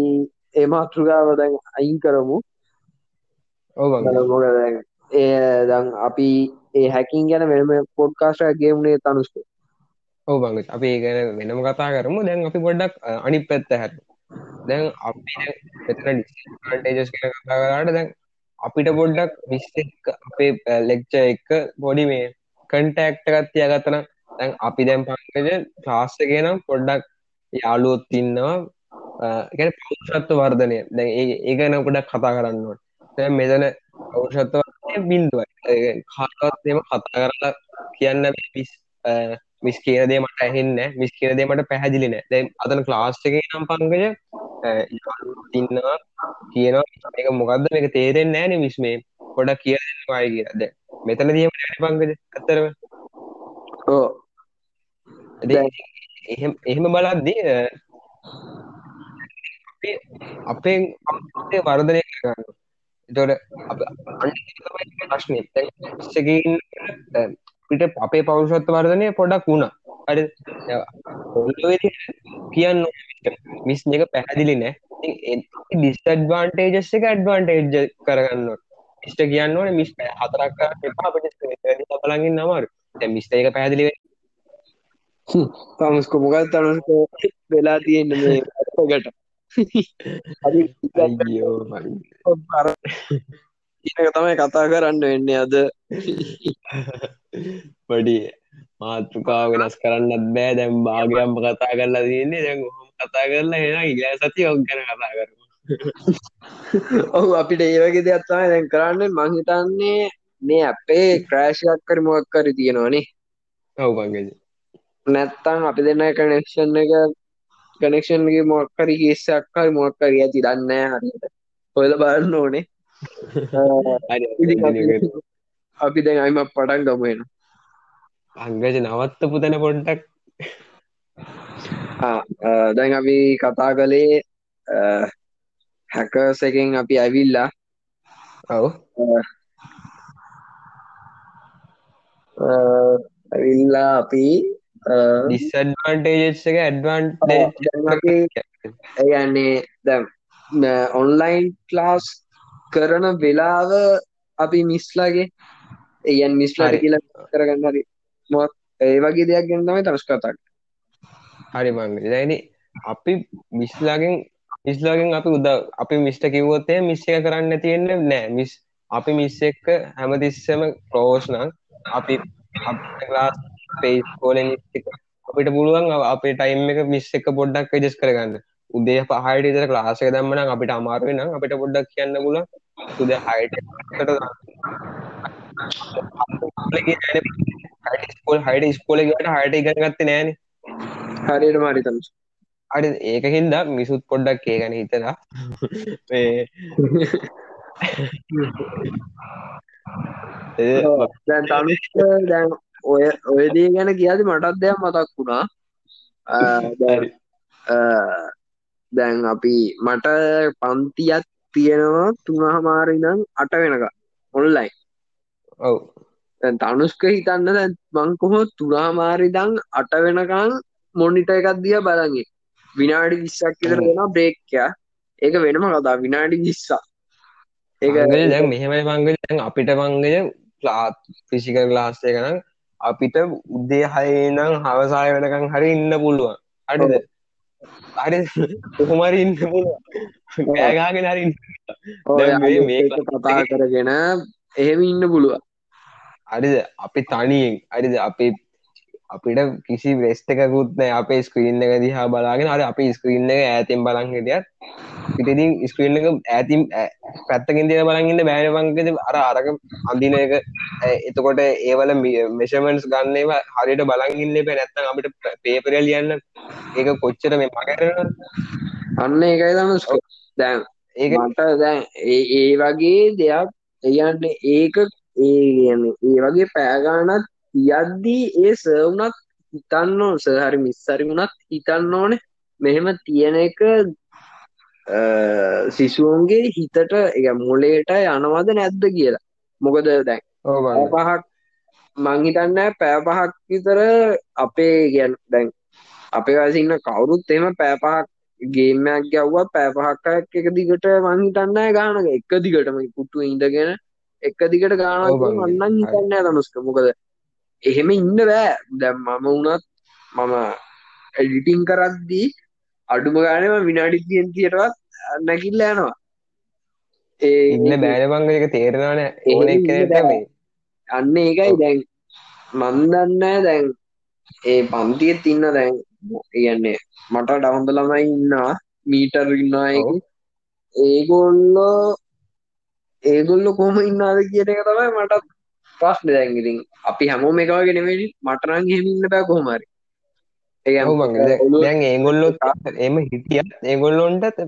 ඒ මාතෘකාව දැන් අයින් කරමු. මොකද ඒ දැන් අපි ඒ හැකින් ගැන වෙනම පොඩ්කාස්ට් එකක් ගේමුනේ තනුස්ක. ඔව් බංග අපි ඒ ගැන වෙනම කතා කරමු දැන් අපි පොඩ්ඩක් අ, අනිත් පැත්ත හැර දැන් අපි මෙතන ඩිස්ඇඩ්වාන්ටේජස් ගැන කතා කරාට දැන් අපිට පොඩ්ඩක් විස් එක්ක අපේ ලෙක්චර් එක පොඩි මේ කන්ටැක්ට් එකක් තියාගත්තනම් දැන් අපි දැන් පංකජ ක්ලාස් එකේ නම් පොඩ්ඩක් යාළුවොත් ඉන්නවා. අ, ඒ කියන්නේ පෞරුෂත්ව වර්ධනය. දැන් ඒ ඒ ගැන පොඩ්ඩක් කතා කරන්න ඕනේ. දැන් මෙතන පෞරුෂත්ව වර්ධනය බිඳුවයි. ඒ කියන්නේ කාටවත් එහෙම කතා කරලා කියන්න බැහැ. මිස් අ, මිස් කියන දේ මට ඇහෙන්නේ නැහැ. මිස් කියන දේ මට පැහැදිලි නැහැ. දැන් අතන ක්ලාස් එකේ නම් පංකජ අ, යාළුවොත් ඉන්නවා කියනවා. මේක මොකද්ද? මේක තේරෙන්නේ නැහැ නේ මිස් මේ. පොඩක් කියලා දෙන්න වායි කියලා. දැන් මෙතනදී එහෙම නැහැ පංකජ? ඇත්තටම? ඔව්. ඉතින් එහෙම එහෙම බලද්දී අ, අපි අපේ අපේ වර්ධනය කරගන්න. එතකොට අප අනිත් එක තමයි ප්‍රශ්නේ දැන් ඉස්සෙකින් ඉන්නකොට දැන් අපිට අපේ පෞරුෂත්ව වර්ධනය පොඩක් වුණා. හරිද ඔල්ලෝවේ කියන්න මිස් එක පැහැදිලි නෑ. ඉතින් ඩිස්ඇඩ්වාන්ටේජස් එක ඇඩ්වාන්ටේජ් කරගන්න ඕනේ. මිස්ට කියන්න ඕන මිස් හතරක් කරන්න එපා. අපිට බලගින් නමර මිස්ට එක පැදිලි තමුස්කො මොකල් තනස්ක වෙලා තියෙන්න මේ ගට තමයි කතා කරන්න වෙන්න අද පඩි මාතෘකාව වෙනස් කරන්නත් බෑ දැම් භාගයම්ම කතා කරලා තියන්නේ දැන් හොම කතා කරලා හෙන ඉග සති ඔක් ගැන කතා කරම ඔහු අපිට ඒවගේ දෙයක්ත්තම දැන් කරන්න මංහිතන්නේ මේ අපේ ක්‍රෑශයක් කර මොක් කර තියෙනවානේ ඔව් පංගජ නැත්තං අපි දෙන්න කනෙක්ෂන් එක කනෙක්ෂන්ගේ මොක්කරි කේසයක් හරි මොක්කරී ඇති දන්න හරිට හොල බලන්න ඕනේ. අපි දැන් අයිම පටන් ගමෙන අංගජ නවත්ත පුතන පොඩ්ඩක්. දැන් අපි කතා කළේ හැකර්ස් එකෙන් අපි ඇවිල්ලා. ඔව්. ඇවිල්ලා අපි ඩිස්ඩ්වාන්ටේජස් එක ඇඩ්වාන්ටේ ඒයන්නේ දැම් ඔන්ලයින් ක්ලාස් කරන වෙලාව අපි මිස්ලාගේ එයන් මිස්ලාට කියලා කරගන්න හරි. මොත් ඒ වගේ දෙයක් ගැනතමයි තර්ස් කතාක් හරි මං දැනි අපි මිස්ලාගෙන් මිස්ලාගෙන් අපි උද අපි මිස්ට කිව්වොත්තේ මිස්ස එක කරන්න තියෙන්නේ නෑ. මිස් අපි මිස්ස එක්ක හැමතිස්සම ක්‍රෝෂ්නං අපි ලාස් පේස් කෝල අපිට පුළුවන් අපේ ටයිම් එක මිස් එක පොඩ්ඩක් ජෙස් කරගන්න. උදේ පහට ඉතර ලාසක දම්මන අපිට අමාරුව නම් අපිට පොඩ්ඩක් කියන්න පුල උද හයිට ස්කෝල් හයිට ස්කෝලගට හයට ඉගගත්ත නෑන. හරියට මාරිතම අඩ ඒක හින්දා මිසුත් පොඩ්ඩක් ඒ ගැන හිතලා. දැන් තමිෂ්ක දැන් ඔය ඔයදී ගැන කියද මටත් දෙයක් මතක් වුණා. දැන් අපි මට පන්තියක් තියෙනවා තුනහමාරිනම් අට වෙනක ඔන්ලයි ඔව්. තනුස්ක හිතන්න දැන් මංකොහො තුනාමාරිදං අට වෙනකං මොනිට එකක් දිය බලගේ විනාඩි විස්සක් විතර වෙන බ්‍රේක්කයා ඒක වෙනම කතා. විනාඩි විස්සා ඒක දැන් මෙහෙමයි මංගල අපිට මංගය ලාත් ෆිසික ලාස්ය කනම් අපිට උද්දේ හයනම් හවසාය වෙනකං හරි ඉන්න පුළුවන්. අඩිද හරි කොහොමරි ඉන්න පුළුව පෑගාගෙන හරි මේ කතා කරගෙන එහෙම ඉන්න පුළුව අරිද අපි තනියෙන්. අරිද අපි අපිට කිසි වෙස්ට එකකුත් නෑ. අපේ ස්ක්‍රීන් එක දිහා බලාගෙන අර අපි ස්ක්‍රීන් එක ඇතින් බලන් හිටියත් පිටිතින් ස්ක්‍රීන් එක ඇතිම් පැත්තකින් දිය බලගන්න බෑනවංගද අර අරක අඳින එක එතකොට ඒවල මෙෂමන්ස් ගන්නේවා හරියට බලගන්න පැ නැත්තම් අපිට පේපරල් ලියන්න ඒක කොච්චර මේ මකරන අන්න ඒකයි දමස් දැන් ඒකට දැන් ඒ වගේ දෙයක් එයන්න ඒක ඒ ඒ වගේ පෑගානත් යද්දී ඒ සවුනත් හිතන්න සහරි මිස්සරි වුණත් හිතන්න ඕනේ. මෙහෙම තියෙන එක සිසුවන්ගේ හිතට එක මොලේට යනවද නැද්ද කියලා. මොකද දැන් පහක් මංහිතන්න පෑ පහක් විතර අපේ ගැන් දැන් අපේ වසින්න කවුරුත් එම පෑපහක් ගේමයක් ගැව්වා පෑපහක් එක දිගට මංහිතන්න ගානක. එක දිගටම කුට්ටුව ඉඳගෙන එක දිගට ගානක් වන්නන් හිතන්න තනුස්ක මොකද එහෙම ඉන්න බෑ. දැම් මම වුණත් මම එඩිටිං කරද්දී අඩුම ගානම විනාඩි තියෙන් තියටවත් නැකිල්ල යනවා. ඒ ඉන්න බෑනබංග එක තේරෙනවාන ඕන මේ අන්න ඒකයි දැන් මන්දන්න දැන් ඒ පන්තියත් ඉන්න දැන් කියන්නේ මට ඩවන්ද ළමයි ඉන්නවා මීටර් ඉන්නවා ඒගොල්ලෝ ඒගොල්ල කොහම ඉන්නාද කියන එක තමයි මටත් ප්‍රශ්න දැන්ගිරින් අපි හැමෝම එකවාගෙන වෙඩි මටරන් හෙමින්න බෑ කොහමරි දැන් ඒගොල්ලොත් එම හිටිය ඒගොල්ලොන්ට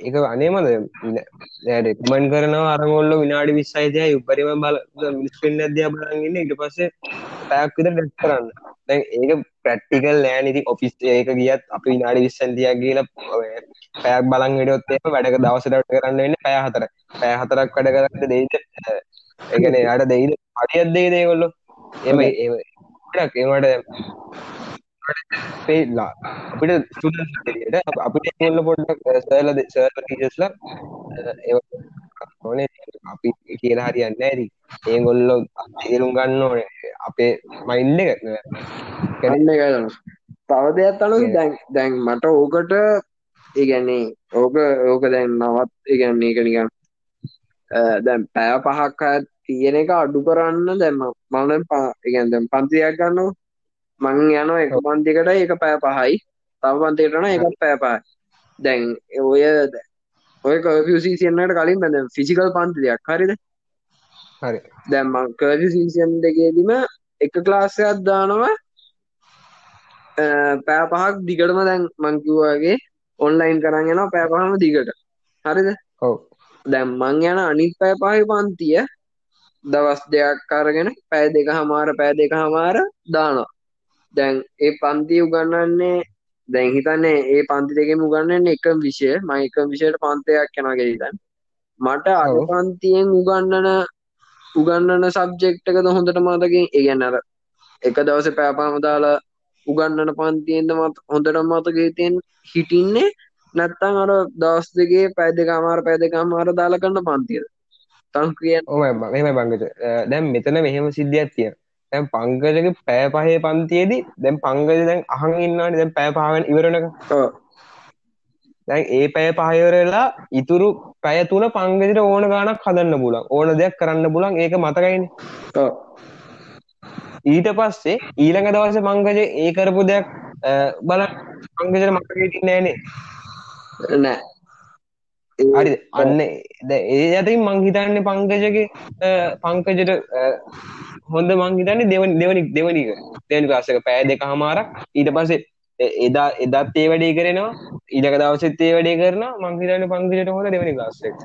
එක අනේමද රෙක්මන් කරනවා අරගොල්ල විනාඩි විස්සයිදය උපරිම බල මිස්පෙන් අධ්‍යා බලගන්න ඉට පස්සේ පැයක් විතර ඩෙක් කරන්න. දැන් ඒක ප්‍රට්ටිකල් නෑනිති ඔෆිස් ඒක ගියත් අපි විනාඩි විස්සන්තියක් කියලා පැයක් බලන් හිටොත් එම වැඩක දවසට කරන්න වෙන්න පැය හතර පැය හතරක් වැඩ කරන්න දෙයිද එකන යට දෙයිද අඩියත් දෙයි දේකොල්ලො එම ඒටක් ඒවට පේලා. අපිට ස්ටඩට අපිට එල්ල පොඩ්ඩක් සෑල සෑල ටීචස්ල ඕනේ. අපි කියලා හරියන්න ඇරි ඒගොල්ලො තේරුම් ගන්න ඕන. අපේ මයින්ඩ එක. කරන්න එක තව දෙයක් තනු දැන් දැන් මට ඕකට ඒගැන්නේ ඕක ඕක දැන් නවත් ඒගැන්නේ එක නිකන් දැන් පෑ පහක් තියෙන එක අඩු කරන්න දැම්ම මන පාගැන් දැම් පන්තියක් ගන්න මං යන එක පන්තිකට එක පෑ පහයි. තව පන්තිකටන එකත් පෑ පහයි. දැන් ඔය ඔය කසිසියන්නට කලින් බැඳ ෆිසිකල් පන්ති දෙයක් හරිද? හරි. දැම්ම කර්ජ සීසියන් දෙකේදීම එක ක්ලාස්සයක් දානවා. පෑ පහක් දිගටම දැන් මංකිවගේ ඔන්ලයින් කරන්න යන පෑපහම දිගට. හරිද? ඔව දැම් මං යන අනිත් පෑ පහහි පන්තිය දවස් දෙයක් කරගෙන පෑ දෙක හමාර පෑ දෙක හමාර දානවා. දැන් ඒ පන්ති උගන්නන්නේ දැන් හිතන්නේ ඒ පන්ති දෙකෙම උගන්නන්න එක විෂය. මයික විෂයට පන්තයක් කෙනගේ හිතන් මට අඩ පන්තියෙන් උගන්නන උගන්නන සබ්ජෙක්්ටකද හොඳට මතකින් ඒගැන්නර එක දවස පෑපාම දාලා උගන්නන පන්තියෙන්ද මත් හොඳට මතකේතියෙන් හිටින්නේ නැත්තං අර දවස් දෙගේ පැය දෙකමාර පැය දෙකමාර දාලා කන්න පන්තියද? තන් කිය ඕම මෙම බංගත දැම් මෙතන මෙහෙම සිද්ධියක් තිය දැම් පංගජක පෑ පහේ පන්තියේදී දැම් පංගජ දැන් අහන් ඉන්නාට දැන් පෑ පහවෙන් ඉවරණක දැන් ඒ පැය පහයවරලා ඉතුරු පැය තුන පංගජට ඕන ගානක් හදන්න පුලන් ඕන දෙයක් කරන්න පුලන් ඒක මතකයින. ඊට පස්සේ ඊළඟ දවස මංගජ ඒ කරපු දෙයක් බල පංගජට මතකටි නෑනේ නෑ. හරි අන්න ඒ ඇතින් මංහිතන්න පංකජගේ පංකජට හොඳ මංහිතන්නේ දෙවනි දෙවනි දෙවනික දෙවනි කාසක පෑ දෙක හමාරක්. ඊට පසේ එදා එදත් ඒ වැඩේ කරනවා. ඉඩක දවසත් ඒ වැඩේ කරන මංහිතන්න පංගජට හොඳ දෙවනි කාසෙක්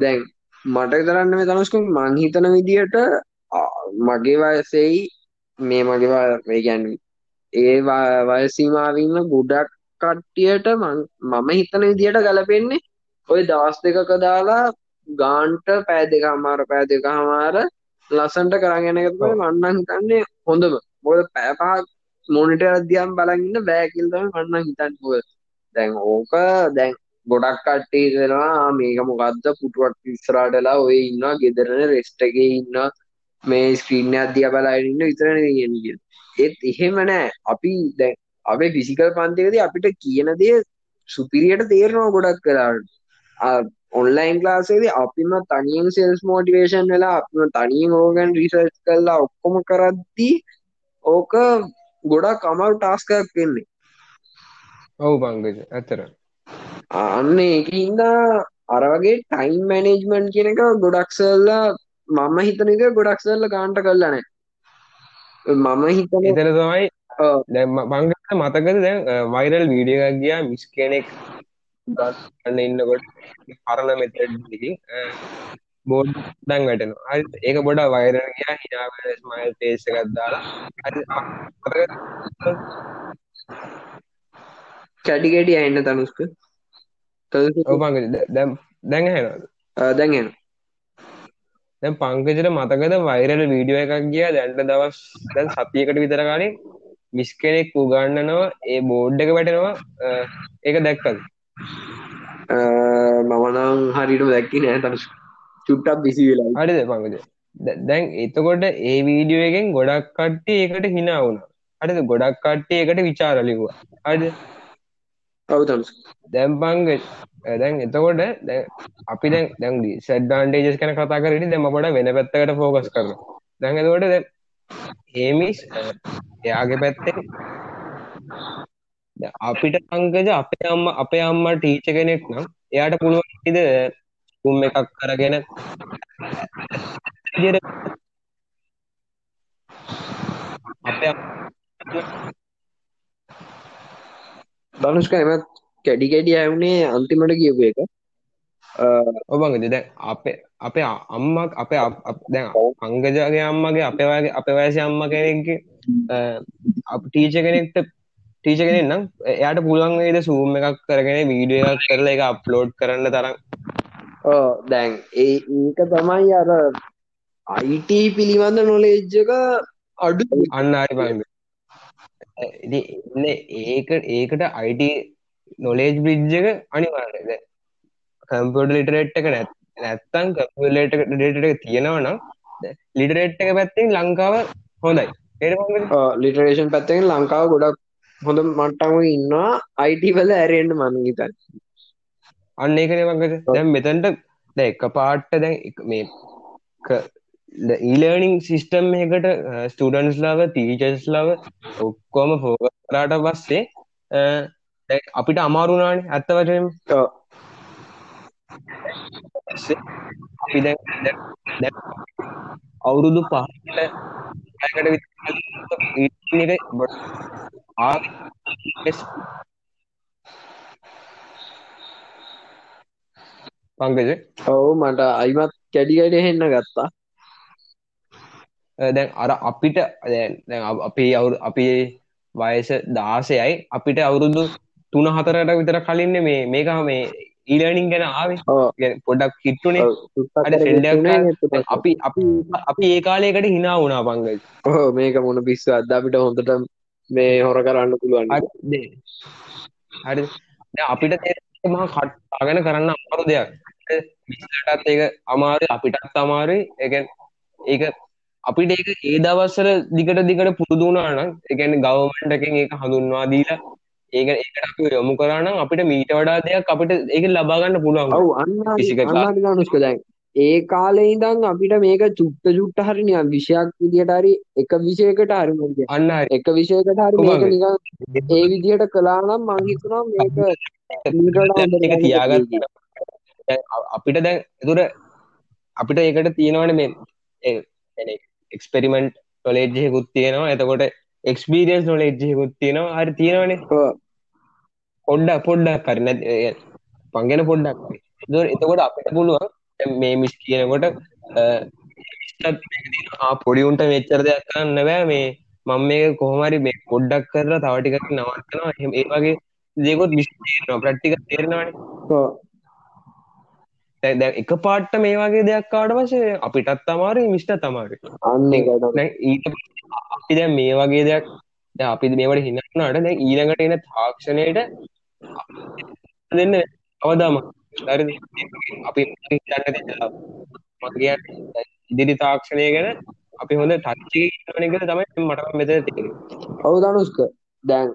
දැන් මට කරන්න මේ තනස්කුම් මංහිතන විදියට මගේ වයසෙයි මේ මගේවා ගැන් ඒ වයසීමාවන්න ගොඩක් කට්ටියට මම හිතන විදියට ගලපෙන්නේ ඔය දවස් දෙකක දාලා ගාන්ට පෑ දෙක හමාර පෑ දෙක හමාර ලසන්ට කරගෙන එකතුම මන්නන් හිතන්නේ හොඳම. බොද පෑපහක් මොනිට අධ්‍යයම් බලගන්න බෑකිල්තම මන්න හිතන් පුව දැන් ඕක දැන් ගොඩක් කට්ටේ දෙෙනවා මේක මොකක්ද පුටුවක් ඉස්රාටලා ඔය ඉන්න ගෙදරන රෙස්ටගේ ඉන්න මේ ස්ක්‍රීන්න අධ්‍යා බලාඉන්න විතරන ගෙනග ඒත් එහෙම නෑ. අපි දැන් අපේ ෆිසිකල් පන්තිකද අපිට කියන දේ සුපිරියට තේරනවා ගොඩක් කලාට ඔන්ලයින් ලාසේද අපිම තනියෙන් සෙල්ස් මෝටිවේෂන් වෙලා අපිම තනියෙන් ඕගන් රිසර්ච් කරලා ඔක්කොම කරද්දී ඕක ගොඩක් අමල් ටාස්කයක් වෙන්නේ. ඔවු බංගජ ඇතර අන්න ඒකහින්ද අර වගේ ටයිම් මැනේජ්මන්් කියන එක ගොඩක්සල්ලා මම හිතන එක ගොඩක්සල්ල ගාන්ට කරලනෑ මම හිතන එතන තමයි බංගත මතකද දැන් වයිරල් වීඩිය ගියා මිස් කෙනෙක් ගන්න ඉන්නකොට පරල මෙතඩින් බෝඩ් දං වැටන ඒක බොඩ වෛර ගියා හිනාව ස්මයිල් පේසකත් දාලා. කැඩිගඩි අන්න තනුස්ක ඔබංග දැම් දැන් හැනද දැන්ගෙන දැන් පංකජට මතකද වෛරල වීඩියෝ එකක් ගිය දැන්ට දවස් දැන් සතියකට විතරගානේ මිස් කෙනෙක් උගන්නනවා ඒ බෝඩ් එක වැටෙනවා ඒක දැක්කද? මමනම් හරිට දැක්කි නෑ. තනු චුට්ටක් බිසි වෙලා හරිද පංකජ දැන් එතකොට ඒ වීඩියෝ එකෙන් ගොඩක් කට්ටි ඒකට හිනා වුණ. අඩද ගොඩක් කට්ටි එකට විචාරලිවා අඩ ඔවුතම් දැම්පංග දැන් එතකොට අපි දැන් දැන් සඩ්ඩාන්ටේජස් කන කතා කරට දෙම පොඩ වෙන පැත්තකට ෆෝකස් කරන දැන් එතකොට දැ ඒමිස් එයාගේ පැත්තෙන් අපිට පංකජ අපේ අම්ම අපේ අම්ම ටීච කෙනෙක් නම් එයාට පුළුවන් ඉද උම් එකක් කරගෙන ධනුෂ්ක එම කැඩි කැඩි ඇවුනේ අන්තිමට කියපු එක. ඔබගද දැන් අපේ අපේ අම්මක් අපේ දැන් අංගජගේ අම්මගේ අපේ වගේ අප වයසි අම්ම කෙනෙක් ටීච කෙනෙක්ට ටීච කෙනෙක් නම් එයාට පුළුවන් වේද සූම් එකක් කරගෙන වීඩිය එකක් කරලා එක අප්ලෝඩ් කරන්න තරම්? දැන් ඒ ඒක තමයි අර අයිට පිළිබඳ නොලේජ්ජක අඩු. අන්න අරි බන්න ඒක ඒකට අයිට නොලේජ් බ්‍රිජ්ජක අනිවාරද කම්පට ලිටරෙට් එක නැත් නැත්තං කලට ඩේට තියෙනවා නම් ලිටරේට් එක පැත්තිෙන් ලංකාව හොඳයි. ලිටරේෂන් පැත්තෙන් ලංකාව ගොඩක් හොඳ මට්ටම ඉන්නවා. අයිටි වල ඇරෙන්ඩ මන හිතන් අන්න ඒකන වගද දැම් මෙතැන්ට ද එක පාට්ට දැන් මේ ඊලර්නිං සිිස්ටම් එකට ස්ටඩන්ස් ලාව තීචස් ලව ඔක්කොම පෝකරාට පස්සේ අපිට අමාරුනාන ඇත්ත වචම අපි අවුරුදු පහට පංකජ? ඔවු මට අයිමත් කැඩියට හෙන්න ගත්තා. දැන් අර අපිට අපේ අවු අපේ වයස දාසයයි. අපිට අවුරුදු තුන හතරට විතර කලින්න මේ මේක මේ ඊලනිින් ගැන ආවේ. පොඩක් හිට්ටුනේ අපි අපි අපි ඒ කාලයකට හිනා වුණා පංගල්. ඕ මේක මොන පිස්ස අද අපිට හොඳට මේ හොර කරන්න පුළුවන්. හරි. අපිට මහා කට්ටාගෙන කරන්න අමාරු දෙයක්. විස්ලටත් ඒක අමාරු අපිටත් අමාරුයි. එක ඒක අපිට ඒක ඒ දවස්සර දිකට දිකට පුරුදුනානම් එකන ගවමන්ට එකෙන් ඒක හඳුන්වා දීලා ඒක ඒකට අපි යොමු කරනම් අපිට මීට වඩා දෙයක් අපිට ඒක ලබාගන්න පුළුවන්. ඔව් අන්න ඒ කාලේ ඉඳන් අපිට මේක චුට්ට චුට්ට හරි නිකන් විෂයක් විදියට හරි එක විෂයකට හරි මොකද අන්න එක විෂයකට හරි මේක නිකන් ඒ විදියට කළා නම් මං හිතනවා මේක ඒක තියාගන්න අපිට දැන් එතුර අපිට ඒකට තියෙනවන මේ එක්ස්පෙරිමෙන්ට් නොලේජ්ජයකුත් තියෙනවා. එතකොට එක්ස්පීරියන්ස් නොලේජ්ජයකුත් තියෙනවා. හරි තියෙනවනේ. පොඩ්ඩක් පොඩ්ඩක් කරන පංගෙන පොඩ්ඩක් ද එතකොට අපිට පුළුවන් මේ මිස් කියනකොට පොඩිඋන්ට මෙච්චර දෙයක් කරන්න බෑ. මේ මං මේ කොහොමරි මේ පොඩ්ඩක් කරලා තවටිකක් නවත්තනවා. ඒ වගේ දෙකොත් මිස් ප්‍රට්ටික තේරෙනවානේ දැ එක පාට්ට මේ වගේ දෙයක් කාඩ වශය අපිටත් තමාරු මිස්ට තමාරු අන්න ඊට අපි දැ මේ වගේ දෙයක් අපි මේවට හිනනට දැ ඊළඟට එන තාක්ෂණයට දෙන්න අවදාම. අපි මගේ ඉදිරි තාක්ෂණය ගැන අපි හොඳ තච්චි නක තමයි මට මෙත තේර ඔවුදනුස්ක දැන්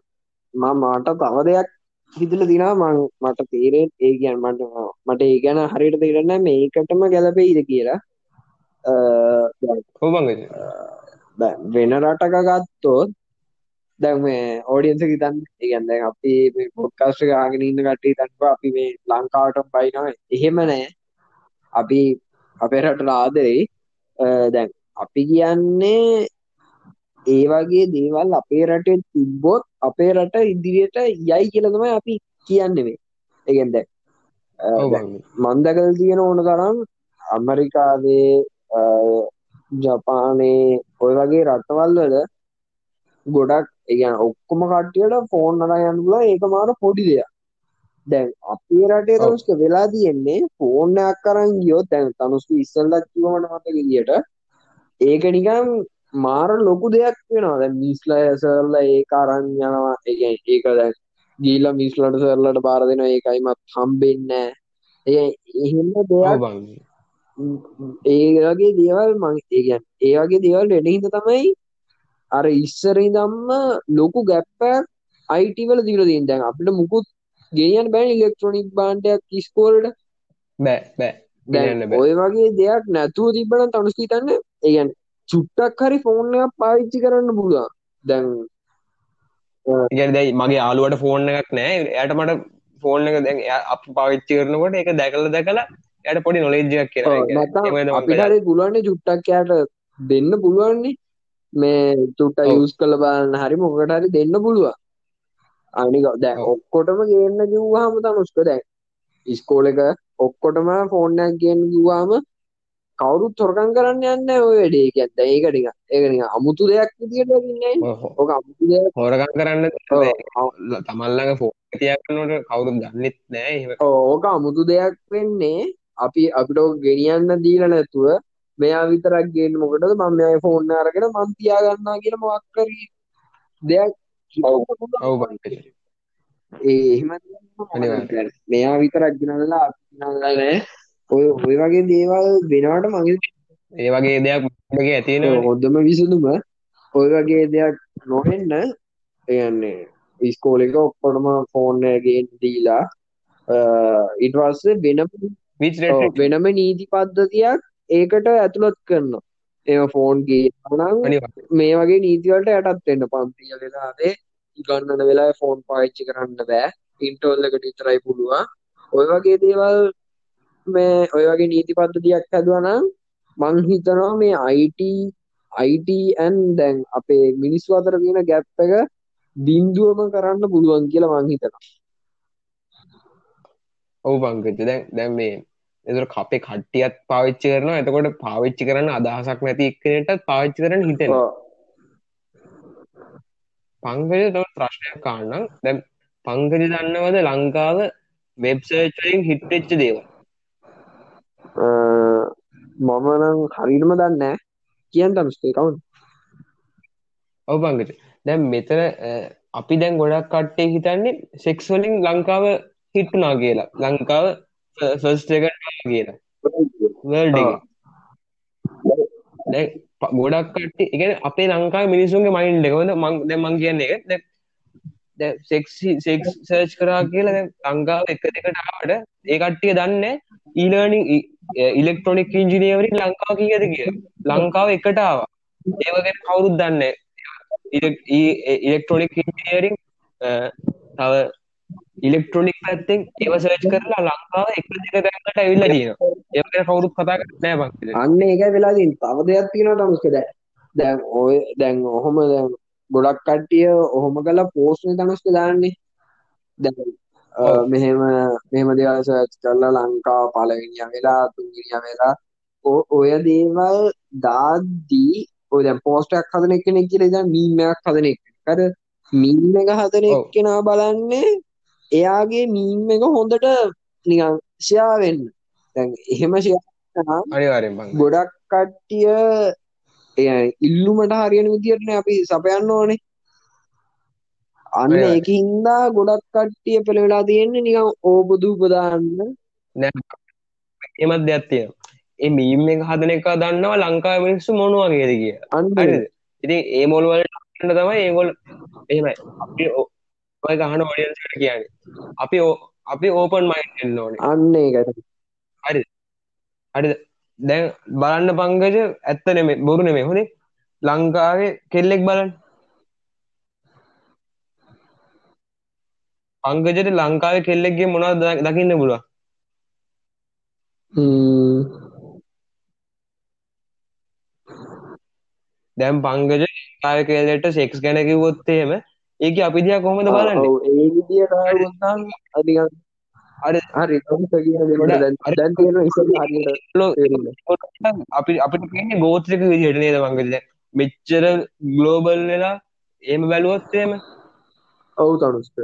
මා මාට තව දෙයක් හිතල දිනා මං මට තේරෙන් ඒ ගැන් මට මට ඒ ගැන හරියට තේරන්න මේකටම ගැලපෙයිද කියලා. වෙන රටක ගත්තෝත් දැන් මේ ඕඩියන්ස හිතන් ඒගැන් දැන් අපි මේ පොඩ්කාස්ට් ගාගෙන ඉන්න කට්ටිය තන්ප අපි මේ ලංකාවටම බයිනවා. එහෙම නෑ. අපි අපේ රටට ආදරෙයි දැන් අපි කියන්නේ ඒ වගේ දේවල් අපේ රටේ තිබ්බොත් අපේ රට ඉදිරියට යයි කියලා තමයි අපි කියන්නේ මේ. ඒගෙන් දැන් මන්දකල් තියෙන ඕන තරම් ඇමරිකාවේ ජපානේ ඔය වගේ රටවල් වල ගොඩක් ඒගැන ඔක්කොම කට්ටියට ෆෝන් අර යන්නලා ඒක මාර පොඩි දෙයක්. දැන් අපේ රටේ තනුස්ක වෙලා තියෙන්නේ ෆෝර්නයක් කරන් ගියොත් දැන් තනුස්ක ඉස්සල්ලක් කිව්වමට මතක විදියට ඒක නිකන් මාර ලොකු දෙයක් වෙනවා. දැන් මිස්ලා සර්ලා ඒක අරන් යනවා. ඒ ඒක දැන් ගීලා මිස්ලට සර්ලට බාර දෙනවා. ඒකයිමත් හම්බෙන්නේ ඒ එහෙම දෙයක් ඒ වගේ දේවල් මං ඒ කියන්නේ ඒ වගේ දේවල් හින්දා තමයි අර ඉස්සර ඉඳන්ම ලොකු ගැප්පක් IT වල දීලා තියෙන දැන් අපිට මුකුත් ගෙනියන්න බෑනේ ඉලෙක්ට්‍රොනික භාණ්ඩයක් ඉස්කෝලේට බෑ බෑ. දැන් ඔය වගේ දෙයක් නැතුව තිබ්බනම් තනුස් හිතන්නේ. ඒ කියන්නේ චුට්ටක් හරි ෆෝන් එකක් පාවිච්චි කරන්න පුළුවන්. දැන් ඉගැන දැයි මගේ යාලුවට ෆෝන් එකක් නෑ. යට මට ෆෝන් එක දැන් අප පාවිච්චි කරනකොට එක දැකල දැකලා යට පොඩි නොලෙජ්ජක් කිය අපිට පුළුවන්න චුට්ටක් යට දෙන්න පුළුවන්නේ. මේ චුට්ට යස් කළ බලන්න හරි මොකට හරි දෙන්න පුළුවන්. අනික දැ ඔක්කොටම ගන්න කිව්වාහම තනුස්ක දැන් ඉස්කෝල එක ඔක්කොටම ෆෝර්නයක් ගෙන් කිවාම කවුරුත් තොරකන් කරන්න යන්න ඔය වැඩේ. ඇත්ත ඒකටික ඒකනික අමුතු දෙයක් විදිට ඕක අමුතු දෙයක්. හොරකන් කරන්න තමල්ලඟ ෆෝ තියන්නට කවුරුත් ගන්නෙත් නෑ ඕක අමුතු දෙයක් වෙන්නේ. අපි අපිට ගෙනියන්න දීල නැතුව මෙයා විතරක් ගේන්න මොකටද? මම මේ ෆෝන් අරගෙන මම තියාගන්නවා කියලා මොකක් කරි දෙයක් ඒ එහෙම මෙයා විතරක් ගෙනල්ලා අපි ගෙනල්ලා නෑ ඔය ඔය වගේ දේවල් වෙනවට මගේ ඒ වගේ දෙයක් මගේ ඇතිෙනවා හොඳම විසඳුම ඔය වගේ දෙයක් නොහෙන්න එයන්නේ ඉස්කෝල එක ඔක්කොටම ෆෝන්ගේ දීලා ඉටවස්සේ වෙනම වෙනම නීති පද්ධතියක් ඒකට ඇතුළත් කරන්න එම ෆෝන්ගේ නම් මේ වගේ නීතිවලට යටත් වෙන්න. පන්තිය වෙලාදේ ගන්නන වෙලා ෆෝන් පාච්චි කරන්න බෑ. ඉන්ටෝල්ලකට ඉතරයි පුළුවන්. ඔය වගේ දේවල් මේ ඔය වගේ නීති පද්ධතියක් හැදුවනම් මං හිතනවා මේ අයිට අයිටන් දැන් අපේ මිනිස්සු අතර තියෙන ගැප් එක බින්දුවම කරන්න පුළුවන් කියලා මං හිතනවා. ඔවු පංකච්ච දැන් දැන් මේ එතුර අපේ කට්ටියත් පාවිච්චි කරනවා. එතකොට පාවිච්චි කරන්න අදහසක් නැති එක්කනටත් පාවිච්චි කරන හිතෙනවා. පංගජ තව ප්‍රශ්නයක් කාන්නම් දැම් පංගජ දන්නවද ලංකාව වෙබ්සර්චලින් හිට්ටෙච්ච දේව මමනම් හරිනම දන්න කියන් තමස්කේ කවුන් ඔව පංගජ දැම් මෙතන අපි දැන් ගොඩක් කට්ටේ හිතන්නේ සෙක්ස්වලින් ලංකාව හිට්ටුනා කියලා. ලංකාව ෆස්ට එක. කියලා වර්ඩ ගොඩක් කට්ටි එක අපේ ලංකා මිනිසුන්ගේ මයින්ඩ එකවද මං මං කියන්නේ එක සෙක්සි සෙක් සර්ච් කරා කියලා ලංකාව එක දෙකටාවට ඒ කට්ටිය දන්න ඊලර්නිං ඉලෙක්ට්‍රොනික් ඉංජිනියවරි ලංකාව කියද කිය ලංකාව එකටාව ඒවගෙන කවුරුත් දන්න ඉලෙක්ට්‍රොනික් ඉංජිනියරිං තව ඉලෙක්ට්‍රොනික් පැත්තෙන් ඒව සර්ච් කරලා ලංකාව එක දෙක දැන්කට ඇවිල්ලා තියෙනවා. ඒක කවුරුත් කතා කරන්නේ නැහැ බං අන්න ඒකයි වෙලා තියෙන්නේ. තව දෙයක් තියෙනවා තමුස්ක දැන් දැන් ඔය දැන් ඔහොම දැන් ගොඩක් කට්ටිය ඔහොම කරලා පෝස්ට් නේ තමුස්ක දාන්නේ. දැන් මෙහෙම මෙහෙම දේවල් සර්ච් කරලා ලංකාව පළවෙනියා වෙලා තුන්වෙනියා වෙලා ඔය දේවල් දාද්දී ඔය දැන් පෝස්ට් එකක් හදන කෙනෙක් කියලා ඉතින් මීම් එකක් හදන එක. අර මීම් එක හදන එක්කෙනා බලන්නේ එයාගේ මීම් එක හොඳට නිකන් ෂෙයා වෙන්න. දැන් එහෙම ෂෙයා. ගොඩක් කට්ටිය ඉල්ලුමට හරියන විදිහටනේ අපි සපයන්න ඕනේ. අන්න ඒකින්ද ගොඩක් කට්ටිය පෙළ වෙලා තියෙන්නේ නිකන් ඕබදූප දාන්න. නෑ. එමත් දෙයක් තියෙනවා. ඒ මීම් එක හදන එක දන්නවා ලංකාවේ මිනිස්සු මොන වගේද කියලා. හරිද? ඉතින් ඒ මොල් වලට තමයි ඒගොල්ලෝ එහෙමයි. අපි ඔය ගහන ඔඩියන්ස් එකට කියන්නේ. අපි අපි ඕපන් මයින්ඩ් වෙන්න ඕනේ. අන්න ඒකට. හරි. හරිද? දැන් බලන්න පංකජ ඇත්ත නෙමෙයි බොරු නෙමෙයි හොනේ. ලංකාවේ කෙල්ලෙක් බලන්න. පංකජට ලංකාවේ කෙල්ලෙක්ගේ මොනවද දකින්න පුළුවන්? දැන් පංගජ කාය කෙල්ලෙට සෙක්ස් ගැන කිව්වොත් එහෙම ඒක අපි දිහා කොහොමද බලන්නේ? ඒ විදියට වුණාම අදිගන් හරි. හරි අපි අපිට කියන්නේ ගෝත්‍රික විදිහට නේද මංගල දැන් මෙච්චර ග්ලෝබල් වෙලා එහෙම බැලුවොත් එහෙම? ඔව් තනුස්ක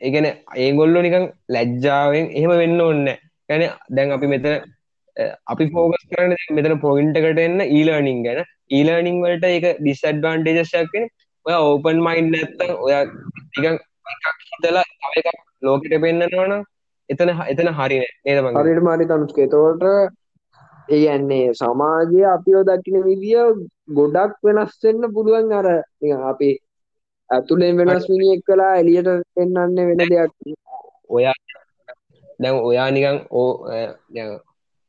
ඒ කියන්නේ ඒගොල්ලෝ නිකන් ලැජ්ජාවෙන් එහෙම වෙන්න ඕනේ නැහැ. කියන්නේ දැන් අපි මෙතන අපි ෆෝකස් කරන්න මෙතන පොයින්ට එකට එන්න ඊලර්නිං ගැන. ඊලර්නිං වලට එක ඩිස්ඩ්වාන්ටේජස්යක් ඔය ඕපන් මයින්් නැත්ත ඔය ටිකන් එකක් හිතලා තව එකක් ලෝකට පෙන්න්නනවන එතන එතන හරින ඒද හරිට මාරි තනුස්කේ තෝට ඒ යන්නේ සමාජය අපිෝ දකින විදිිය ගොඩක් වෙනස්වෙන්න පුළුවන් අර අපි ඇතුළෙන් වෙනස් මිනිියෙක් කලා එලියට පෙන්න්න වෙන දෙයක්. ඔයා දැන් ඔයා නිකං ඕ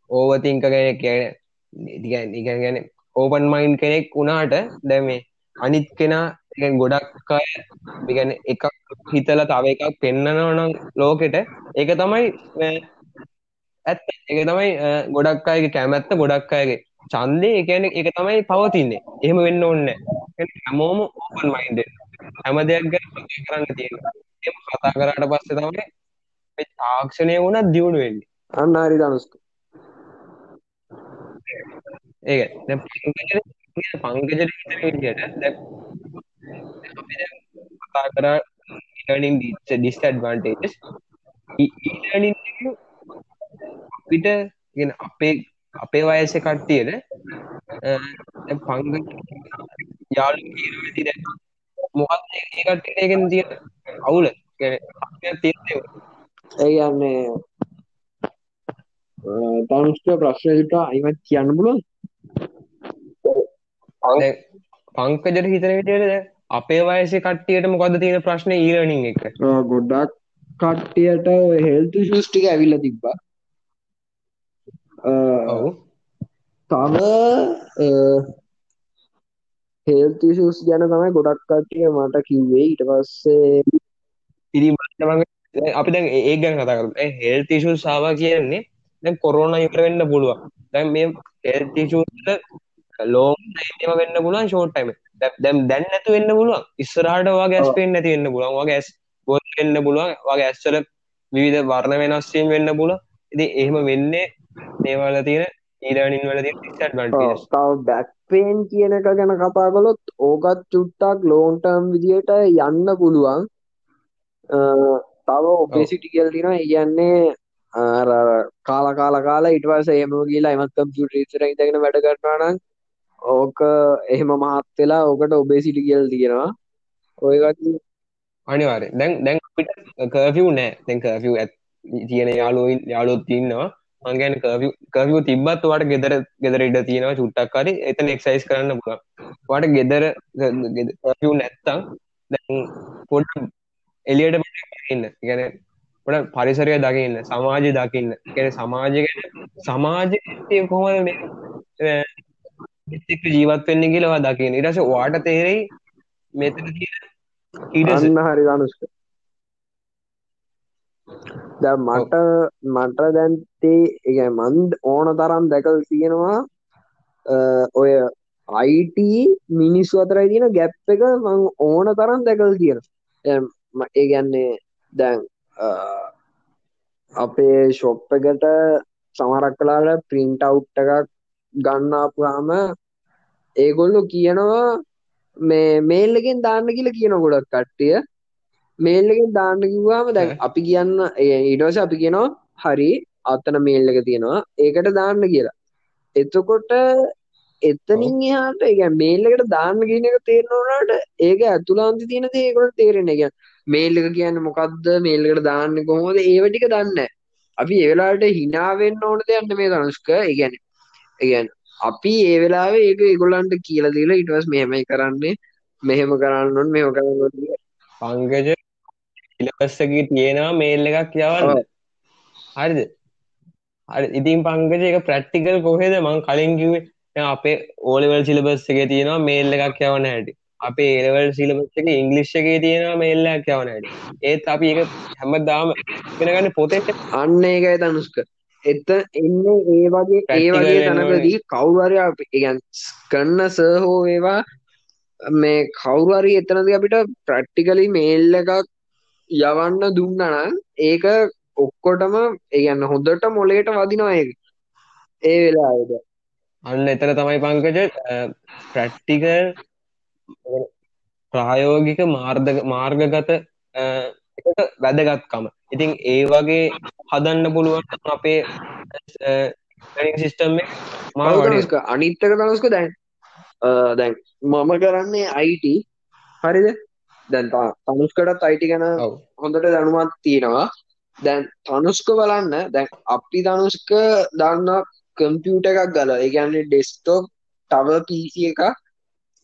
ඕවතිංක කෙනෙක් කියන ඉගැන ගැන ඕපන් මයින්් කෙනෙක් වුණාට දැමේ අනිත් කෙනා ගොඩක් අය ගැන එකක් හිතල තව එකක් පෙන්න්නනවනම් ලෝකෙට ඒක තමයි ඇත් එක තමයි ගොඩක් අයගේ කැමැත්ත ගොඩක් අයගේ චන්දය එකන එක තමයි පවතින්නේ. එහෙම වෙන්න ඕන්න හැමෝම ඕපන් මයින්ඩ හැම දෙයක් ගැන කරන්න තියෙන එම කතා කරට පස්සේ තමයි තාක්ෂණය වුණත් දියුණු වෙන්නේ. අන්න හරි දනුස්ක ඒ පංකජ විදියට කතා කරා learning disadvantages. e-learning අපිට ගෙන අපේ අපේ වයස කට්ටියට පංග යාලු කියන විදිර මොකක් ඒකට ඒකෙන් තිය අවුල? ඒ යන්නේ තනුෂ්ක ප්‍රශ්නයට අයිමත් කියන්න පුළුවන් පංකජට හිතන විදිහට අපේ වයසේ කට්ටියට මොකද්ද තියෙන ප්‍රශ්නේ ඊලර්නින් එක? ගොඩක් කට්ටියට හෙල්තු ශස් ටික ඇවිල්ල තිබ්බා. තව හෙල්තු ශස් ගැන තමයි ගොඩක් කට්ටිය මට කිව්වේ ඊට පස්සේ මම අපි දැන් ඒ ගැන කතා කරමු. දැන් හෙල්ත් ඉෂුස් ආවා කියන්නේ දැන් කොරෝනා ඉවර වෙන්න පුළුවන්. දැන් මේ හෙල්ත් ඉෂුස් ලෝන් ටයිම් වෙන්න පුළුවන් ෂෝට් ටයිම්. දැන් නැතු වෙන්න පුළුවන්. ඉස්සරහට ඔයාගේ ඇස් පේන්නේ නැති වෙන්න පුළුවන්. ඔයාගේ ඇස් බොල් වෙන්න පුළුවන්. ඔයාගේ ඇස් වල විවිධ වර්ණ වෙනස් වීම වෙන්න පුළුවන්. ඉතින් එහෙම වෙන්නේ මේ වල තියෙන ඊලර්නින් වල තියෙන ඩිස්ඇඩ්වාන්ටේජස්. තව බැක් පේන් කියන එක ගැන කතා කළොත් ඕකත් චුට්ටක් ලෝන් ටර්ම් විදියට යන්න පුළුවන්. තව ඔබෙසිටි කියල් තින කියන්නේ කාල කාල කාල ඉටවස එම කියලා එමත් කම්පියුට ඉතර ඉදගෙන වැඩ කරටනන් ඕක එහෙම මහත් වෙලා ඕකට ඔබේසිටි කියල් තියෙනවා. ඔයගත් අනිවාර දැන් දැන් කර්ෆිය් නෑ. දැන් කර්ෆිය් ඇත් තියෙන යාලුවන් යාලුත් තින්නවා මංගැන කවිය තිබත් වට ගෙදර ගෙදර ඉඩ තියෙනවා චුට්ටක් කරි එතන එක්සයිස් කරන්න පුළ වට ගෙදර කවිය් නැත්තං දැන් පොඩ් එලියට ඉන්න ගැන පොට පරිසරය දකින්න සමාජය දකින්න. ගැන සමාජය ගැන සමාජය කොහොම එක් ජීවත් වෙන්න කියලවා දකින්න? ඉරස වාට තේරෙයි මෙතන ඉඩන්න හරි දනුස්ක ද මට මට දැන්තේ ඒ මන්ද ඕන තරම් දැකල් තියෙනවා ඔය අයිට මිනිස්සු අතරයි තියෙන ගැප් එක මං ඕන තරම් දැකල් තියෙන ඒ ගැන්නේ දැන් අපේ ශොප් එකට සමරක් කලාට ප්‍රින්ට් අවුට් එකක් ගන්නාපුහම ඒගොල්ලු කියනවා මේ මේල්ලකින් දාන්න කියලා කියන ගොඩක් කට්ටිය. මේල්ලකින් දාන්න කිව්වාම දැන් අපි කියන්න ඊටවස අපි කියනවා හරි අත්තන මේල් එක තියෙනවා. ඒකට දාන්න කියලා. එතකොට එතනින් එහාට ඒ මේල්ලකට දාන්න කියන එක තේරෙනවනට ඒක ඇතුළාන්ති තියෙන දේ ඒකට තේරෙන්නේ. කියන්නේ මේල් එක කියන්නේ මොකද්ද? මේල් එකට දාන්නේ කොහොමද? ඒව ටික දන්නේ අපි ඒ වෙලාවට hina වෙන්න ඕන දෙයක් නෙමෙයි ධනුෂ්ක. ඒ කියන්නේ ඒ කියන්නේ අපි ඒ වෙලාවේ ඒක ඒගොල්ලන්ට කියලා දීලා ඊට පස්සේ මෙහෙමයි කරන්නේ. මෙහෙම කරන්න ඕන මෙහෙම කරන්න ඕන පංකජ සිලබස් එකේ තියෙනවා මේල් එකක් යවන්න. හරිද? හරි. ඉතින් පංකජ ඒක ප්‍රැක්ටිකල් කොහෙද? මං කලින් කිව්වේ අපේ ඕලෙවල් සිලබස් එකේ තියෙනවා මේල් එකක් යවන්න හැටි. අපේ ඒලවල් සිලබස් එක ඉංග්ලිෂ් එකේ තියෙනවා මේල්ලයක් යවන හැටි. ඒත් අපි ඒක හැමදාම ඉගෙනගන්න පොතේ අන්න ඒකයි තනුස්ක එත එන්න ඒ වගේ ඒ වගේ තැනකදී කවුරුහරි අපි කරන්න සර් හෝ ඒවා මේ කවුරුහරි එතනදී අපිට ප්‍රැක්ටිකලි මේල් එකක් යවන්න දුන්නනම් ඒක ඔක්කොටම ඒ කියන්නේ හොඳට මොලේට වදිනවා ඒක. ඒ වෙලාවේද. අන්න එතන තමයි පංකජ ප්‍රැක්ටිකල් ප්‍රායෝගික මාර්ග මාර්ගගත වැදගත්කම. ඉතින් ඒ වගේ හදන්න පුළුවන් අපේ සිිස්ටම් අනිත්තක තමස්ක දැන්. දැන් මම කරන්නේ අයිට හරිද දැන් තනුස්කටත් අයිටි ගැන හොඳට දැනුමත් තියෙනවා. දැන් තනුස්ක බලන්න දැන් අපි තනුස්ක දන්න කම්පියුට එකක් ගල ඒගැන්නේ ඩෙස්ටෝප් තව පිසි එකක්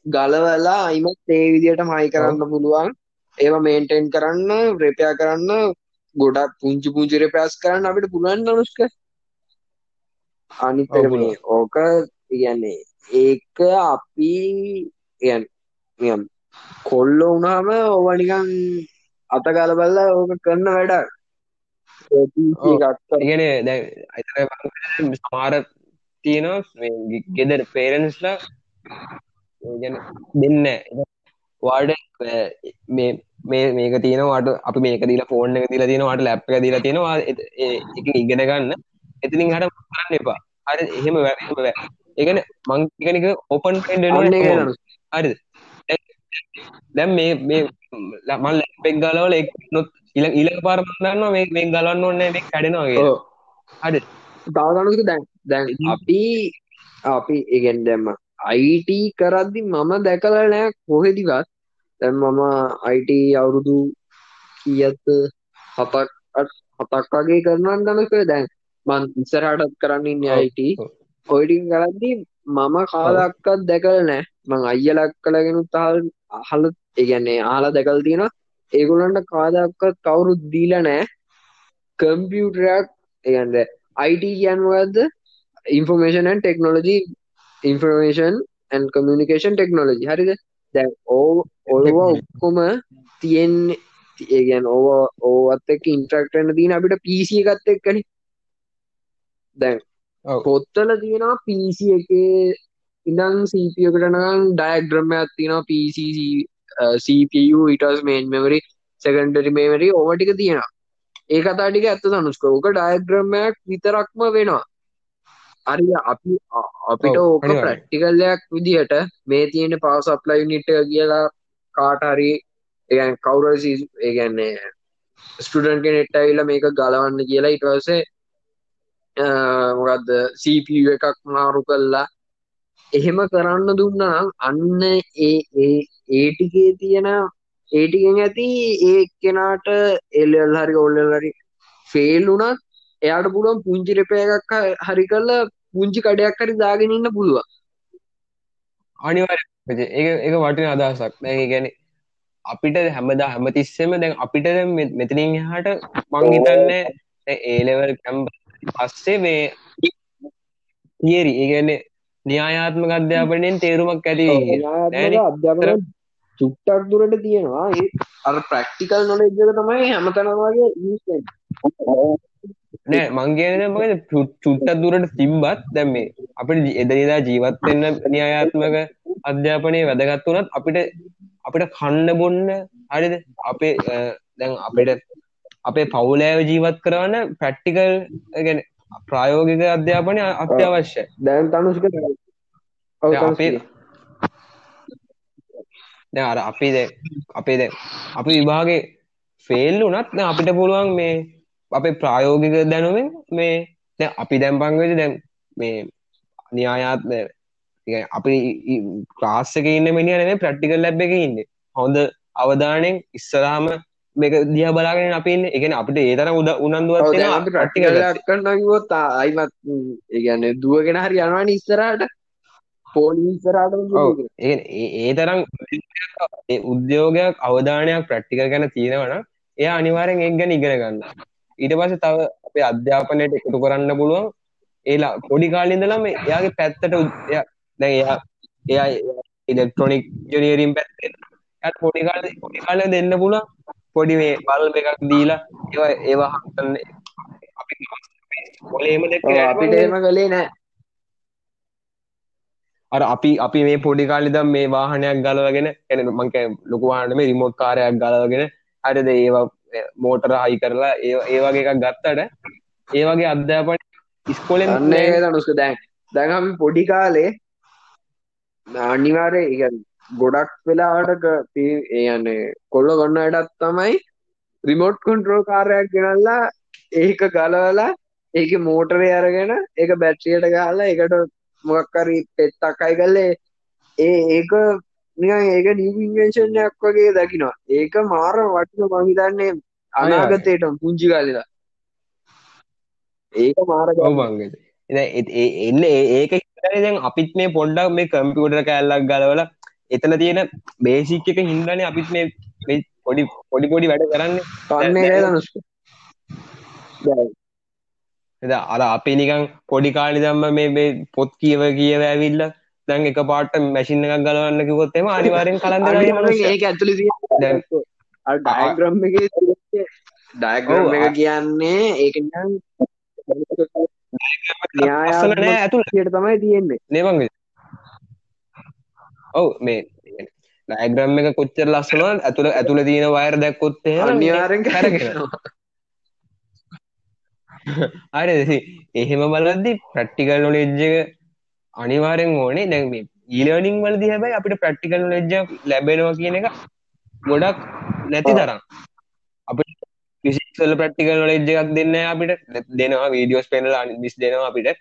ගලවලා අයිමත් ඒ විදියට මයි කරන්න පුළුවන්. ඒවා මේන්ටෙන් කරන්න රෙපයා කරන්න ගොඩක් පුංචි පුංචි රෙපෑස් කරන්න අපිට පුළුවන් නනුස්ක අනිතර මේ ඕක කියන්නේ ඒක අපි යන් කොල්ල වුණාම ඕවනිකන් අත ගලබල්ල ඕක කරන්න වැඩ. ඉගෙන දැ සමාර තියෙනවා ගෙදර පේරන්ස්ලා දෙන්න වාඩ මේ මේක තියෙනවාට අපි මේක දීලා ෆෝන් එක දීලා තියෙනවාට ලැප් එක දීලා තියෙනවා එක ඉගෙන ගන්න. එතිනින් හට කරන්න එපා. හරි එහෙම වැ ඒගන මංගනික ඕපන් හරි දැම් මේ මේ මල් ලැපෙක් ගලවල එක් නොත් ඉල ඉල පාරමන්න මේ මේ ගලන්න ඔන්න මේ කඩෙනවාගේ හරි. තාගනුක දැන් දැන් අපි අපි ඉගෙන් දැම්ම අයිට කරද්දි මම දැකල නෑ කොහෙදිවත්. දැන් මම අයිට අවුරුදු කියත් හතක් හතක් වගේ කරනන් දමක දැන් මං ඉස්සරහටත් කරන්න ඉන්න අයිට. ඔයිටින් කරද්දි මම කාලක්කත් දැකල නෑ. මං අයියලක් කළගෙන තහල් අහල ඒගැන්නේ ආලා දැකල් තියෙන ඒගොලන්ට කාදක්කත් කවුරුත් දීල නෑ. කම්පියුටරයක් ඒගන්ද අයිට කියන්වද information technology information and communication technology හරිද? දැ ඕ ඔල්වා ඔක්කොම තියෙන්නේ ඒගැන් ඕ ඕත් එක් ඉන්ට්‍රක්ටන දීන අපිට පිසි එකත් එක්කන. දැන් ඔව්. පොත්තල තියෙනවා පිසි එක ඉඳං සීපියකටනගන් ඩයග්‍රම ඇත්තිනවා පිසි CPU ඉටස් මේන් මෙමරි සකන්ඩරි මේමරි ඕවටික තියෙනවා. ඒ කතාටික ඇත්ත සනුස්කෝක ඩයග්‍රමයක් විතරක්ම වෙනවා. අරි අපි අපිට ඕක. ප්‍රක්ටිකල්ලයක් විදිහට මේ තියෙන පවස් අප්ලයි නිට කියලා කාටහරි ඒ කවුර ඒගැන්නේ ස්ටඩන් කෙනෙට් ඇවිල මේක ගලවන්න කියලා ඉටවසේ මොකක්ද CPU එකක් මාරු කල්ලා එහෙම කරන්න දුන්න අන්න ඒ ඒ ඒටිකේ තියෙන ඒටිකෙන් ඇති ඒ කෙනාට එල්ල් හරි ඔල්ලල් හරි ෆේල් වුනත් එයාට පුළුවන් පුංචි රෙපය එකක් හරි කල්ලා පුංචි කඩයක් හරි දාගෙන ඉන්න පුළුව අනිවාර්ය ඒ එක වටින අදහසක්. දැන් ගැන අපිට හැමදා හැමතිස්සෙම දැන් අපිට මෙතනින් එහාට මං හිතන්නේ ඒලෙවල් කැම්ප පස්සේ මේ තියරි ඒගැන්නේ න්‍යායාත්මක අධ්‍යාපනයෙන් තේරුමක් ඇති. අධ්‍යාපන චුට්ටක් දුරට තියෙනවා. අර ප්‍රක්ටිකල් නොලෙජ්ජක තමයි හැමතනවාගේ නෑ මං කියන මක චුට්ටක් දුරට තිබ්බත් දැම් මේ අපිට එදනිදා ජීවත්වෙන්න න්‍යායාත්මක අධ්‍යාපනය වැදගත් වනත් අපිට අපිට කන්න බොන්න හරිද? අපේ දැන් අපිට අපේ පවුලෑව ජීවත් කරවන්න ප්‍රක්ටිකල් ගැන ප්‍රායෝගික අධ්‍යාපනය අත්‍යවශ්‍යයි. දැන් තනුෂ්ක අර අපි දැන් අපේ දැන් අපි විභාගේ ෆේල් දැන් අපිට පුළුවන් මේ අපේ ප්‍රායෝගික දැනුමෙන් මේ දැන් අපි දැන් පංගවෙද දැන් මේ කියන්නේ අපි ක්ලාස් එකේ ඉන්න මිනිහා නෙමෙයි ප්‍රැක්ටිකල් ලැබ් එකේ ඉන්නේ. හොඳ අවධානයෙන් ඉස්සරහම මේක දිහා බලාගෙන අපි ඉන්නේ. ඒ කියන්නේ අපිට ඒ තරම් උද- කරන්න කිවොත් අයිමත් ඒගැන්න දුවගෙන හරි යනවාන ඉස්සරට පෝලි ඉස්සරට ඔව් ඒ තරම් උද්‍යෝගයක් අවධානයක් ප්‍රැක්ටිකල් ගැන තියෙනවනම් එයා අනිවාර්යෙන් ඒක ගැන ඉගෙන ගන්න. ඊට පස්සේ තව අපේ අධ්‍යාපනයට එකතු කරන්න පුළුවන්. ඒලා පොඩි කාලේ ඉඳලම එයාගේ පැත්තට උද්- එයා එයා එයා ඉලෙක්ට්‍රොනික ඉංජිනේරින් පැත්තේ. එයාට පොඩි කාලේ පොඩි කාලේ දෙන්න පුළුවන් පොඩි මේ බල්බ් එකක් දීලා ඒවා ඒවා හදන්න. අපි කොලේම දැක්කේ අපිට එම කළේ නෑ. අර අපි අපි මේ පොඩි කාලිදම් මේ වාහනයක් ගලවගෙන එන මංක ලොකු වාහන මේ රිමෝට් කාරයක් ගලවගෙන හරිද? ඒවා මෝටර හයි කරලා ඒ ඒ වගේ එකක් ගත්තට ඒ වගේ අධ්‍යාපන ඉස්කෝලෙන් අන්න ඒක තනුස්ක දැන් දැන් අපි පොඩි කාලේ අනිවාරය ඉග ගොඩක් වෙලාට ඒයන්නේ කොල්ල ගන්නටත් තමයි රිමෝට් කොන්ට්‍රෝ කාරයක් ගෙනල්ලා ඒක ගලවලා ඒක මෝටරේ අරගෙන ඒක බැට්‍රියට ගහලා එකට මොක්කරි පෙත්තක් අයි කල්ලේ ඒ ඒක නිකන් ඒක නිවිංවේශණයක් වගේ දකිනවා. ඒක මාර වටින මහිතන්නේ අනාගතයට පුංචි කාලලා. ඒක මාර ඔව් මංගද එන්න ඒක දැන් අපිත් මේ පොඩ්ඩක් මේ කම්පියුටර් කෑල්ලක් ගලවලා එතන තියෙන බේසික් එක හින්දානේ අපිත් මේ පොඩි පොඩි පොඩි වැඩ කරන්නේ. දනුස්ක එදා අර අපි නිකන් පොඩි කාලේ දම්ම මේ මේ පොත් කියව කියව ඇවිල්ලා දැන් එක පාට මැෂින් එකක් ගලවන්න කිව්වොත් එම අනිවාර්යෙන් කලන්ත ඒක ඇතුළ දැන්- ඩයග්‍රම් එක ඩයග්‍රම් එක කියන්නේ ඒක අසල නෑ ඇතුළ ට තමයි තියෙන්නේ. නේමංග ඔව් මේ ඩයග්‍රම් එක කොච්චර ලස්සනවද ඇතුළ ඇතුළ තියෙන වයර් දැක්කොත් එහෙම අනිවාරෙන් කැරගෙන හරි එහෙම බලද්දි ප්‍රක්ටිකල් නොලෙජ් එක අනිවාර්යෙන් ඕනේ. දැන් මේ ඊලර්නින් වලදී හැබැයි අපිට ප්‍රක්ටිකල් නොලෙජ් එක ලැබෙනවා කියන එක ගොඩක් නැති. තරම්. අපිට ෆිසික්ස් වල ප්‍රක්ටිකල් නොලෙජ් එකක් දෙන්නේ නැහැ අපිට දෙනවා වීඩියෝස් පෙන්නලා මිස් දෙනවා අපිට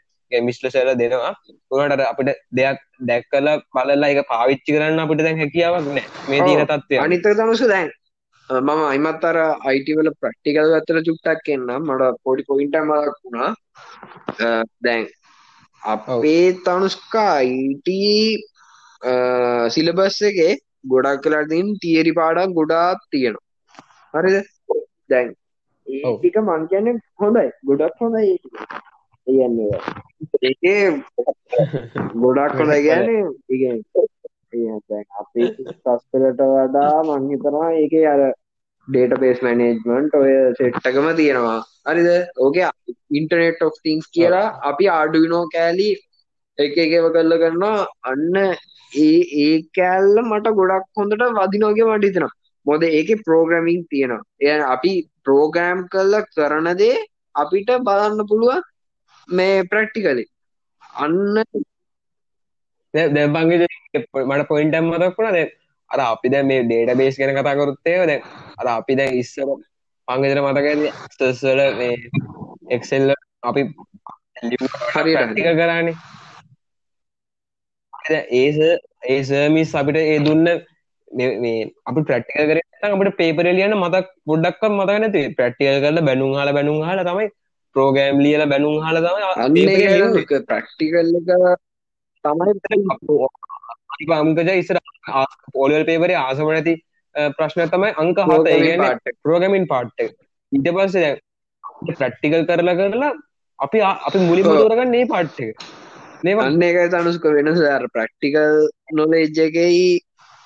මිස්ලසල දෙනවා. උනට අපිට දෙයක් දැක්කලා බලලා එක පාවිච්චි කරන්න අපිට දැන් හැකියාවක් නෑ. මේ තියෙන තත්ත්වය. අනිතක තමසු දැන් මම අයිමත් අර අයිටවල ප්‍රක්ටිකල් ඇතර චුට්ටක් එන්නම්. මට පොඩි පොයින්ට මලක් වුණා. දැන් අපේ තනුස්කා අයිට සිලබස් එකේ ගොඩක් කලාතින් තිේරි පාඩක් ගොඩාත් තියෙනවා. හරිද? දැන් ඒටික මං කියන්න හොඳයි. ගොඩක් හොඳයි ඒන්නේ ඒකේ ගොඩක් හොඳ ගැන අපේ සස්පලට වඩා මංහිතනවා ඒක අර ඩේට බේස් මැනේජ්මන්ට් ඔය සෙට්ටකම තියෙනවා. හරිද? ඕක ඉන්ටනෙට් ඔෆ් තිංස් කියලා අපි ආඩුවිනෝ කෑලි එක එකව කරල කරන්නවා අන්න ඒ ඒ කෑල්ල මට ගොඩක් හොඳට වදිනෝගේ මටිතනවා මොද ඒක ප්‍රෝග්‍රමිං තියෙනවා. එය අපි ප්‍රෝග්‍රෑම් කල්ල කරනදේ අපිට බලන්න පුළුවන් මේ ප්‍රක්ටිකලි අන්න දැබන්ගේ මට පොයින්ටම් මතක්ුණ දැ අර අපි දැ මේ ඩේට බේස් ගැන කතා කරුත්තේ දැ අර අපි දැ ඉස්සර පංගෙදර මතක ස්ටස්වල මේ එක්සෙල්ල අපි හරිටික කරන්නේ ඒස ඒසමිස් අපිට ඒ දුන්න මේ අපි ප්‍රට්ටික කර අපට පේපර ලියන මතක් පොඩ්ඩක් මතක නැති. ප්‍රට්ටිය කරල බැනුම් හල බැනුම් හල තමයි ප්‍රෝගෑම් ලියල බැනුම් හල තම ප්‍රක්ටිකල්ල තමයි අංකජ ඉස්සර පෝලල් පේපර ආසම නැති ප්‍රශ්න තමයි අංක හත. ඒ ප්‍රෝගමින් පාට්ට ඉට පස්ස ප්‍රට්ටිකල් කරලා කරලා අපි අපි මුලි මුදරගන්න ඒ පාට්ටක අන්න එක තනුස්ක වෙනස. ප්‍රක්ටිකල් නොලෙජ්ජකයි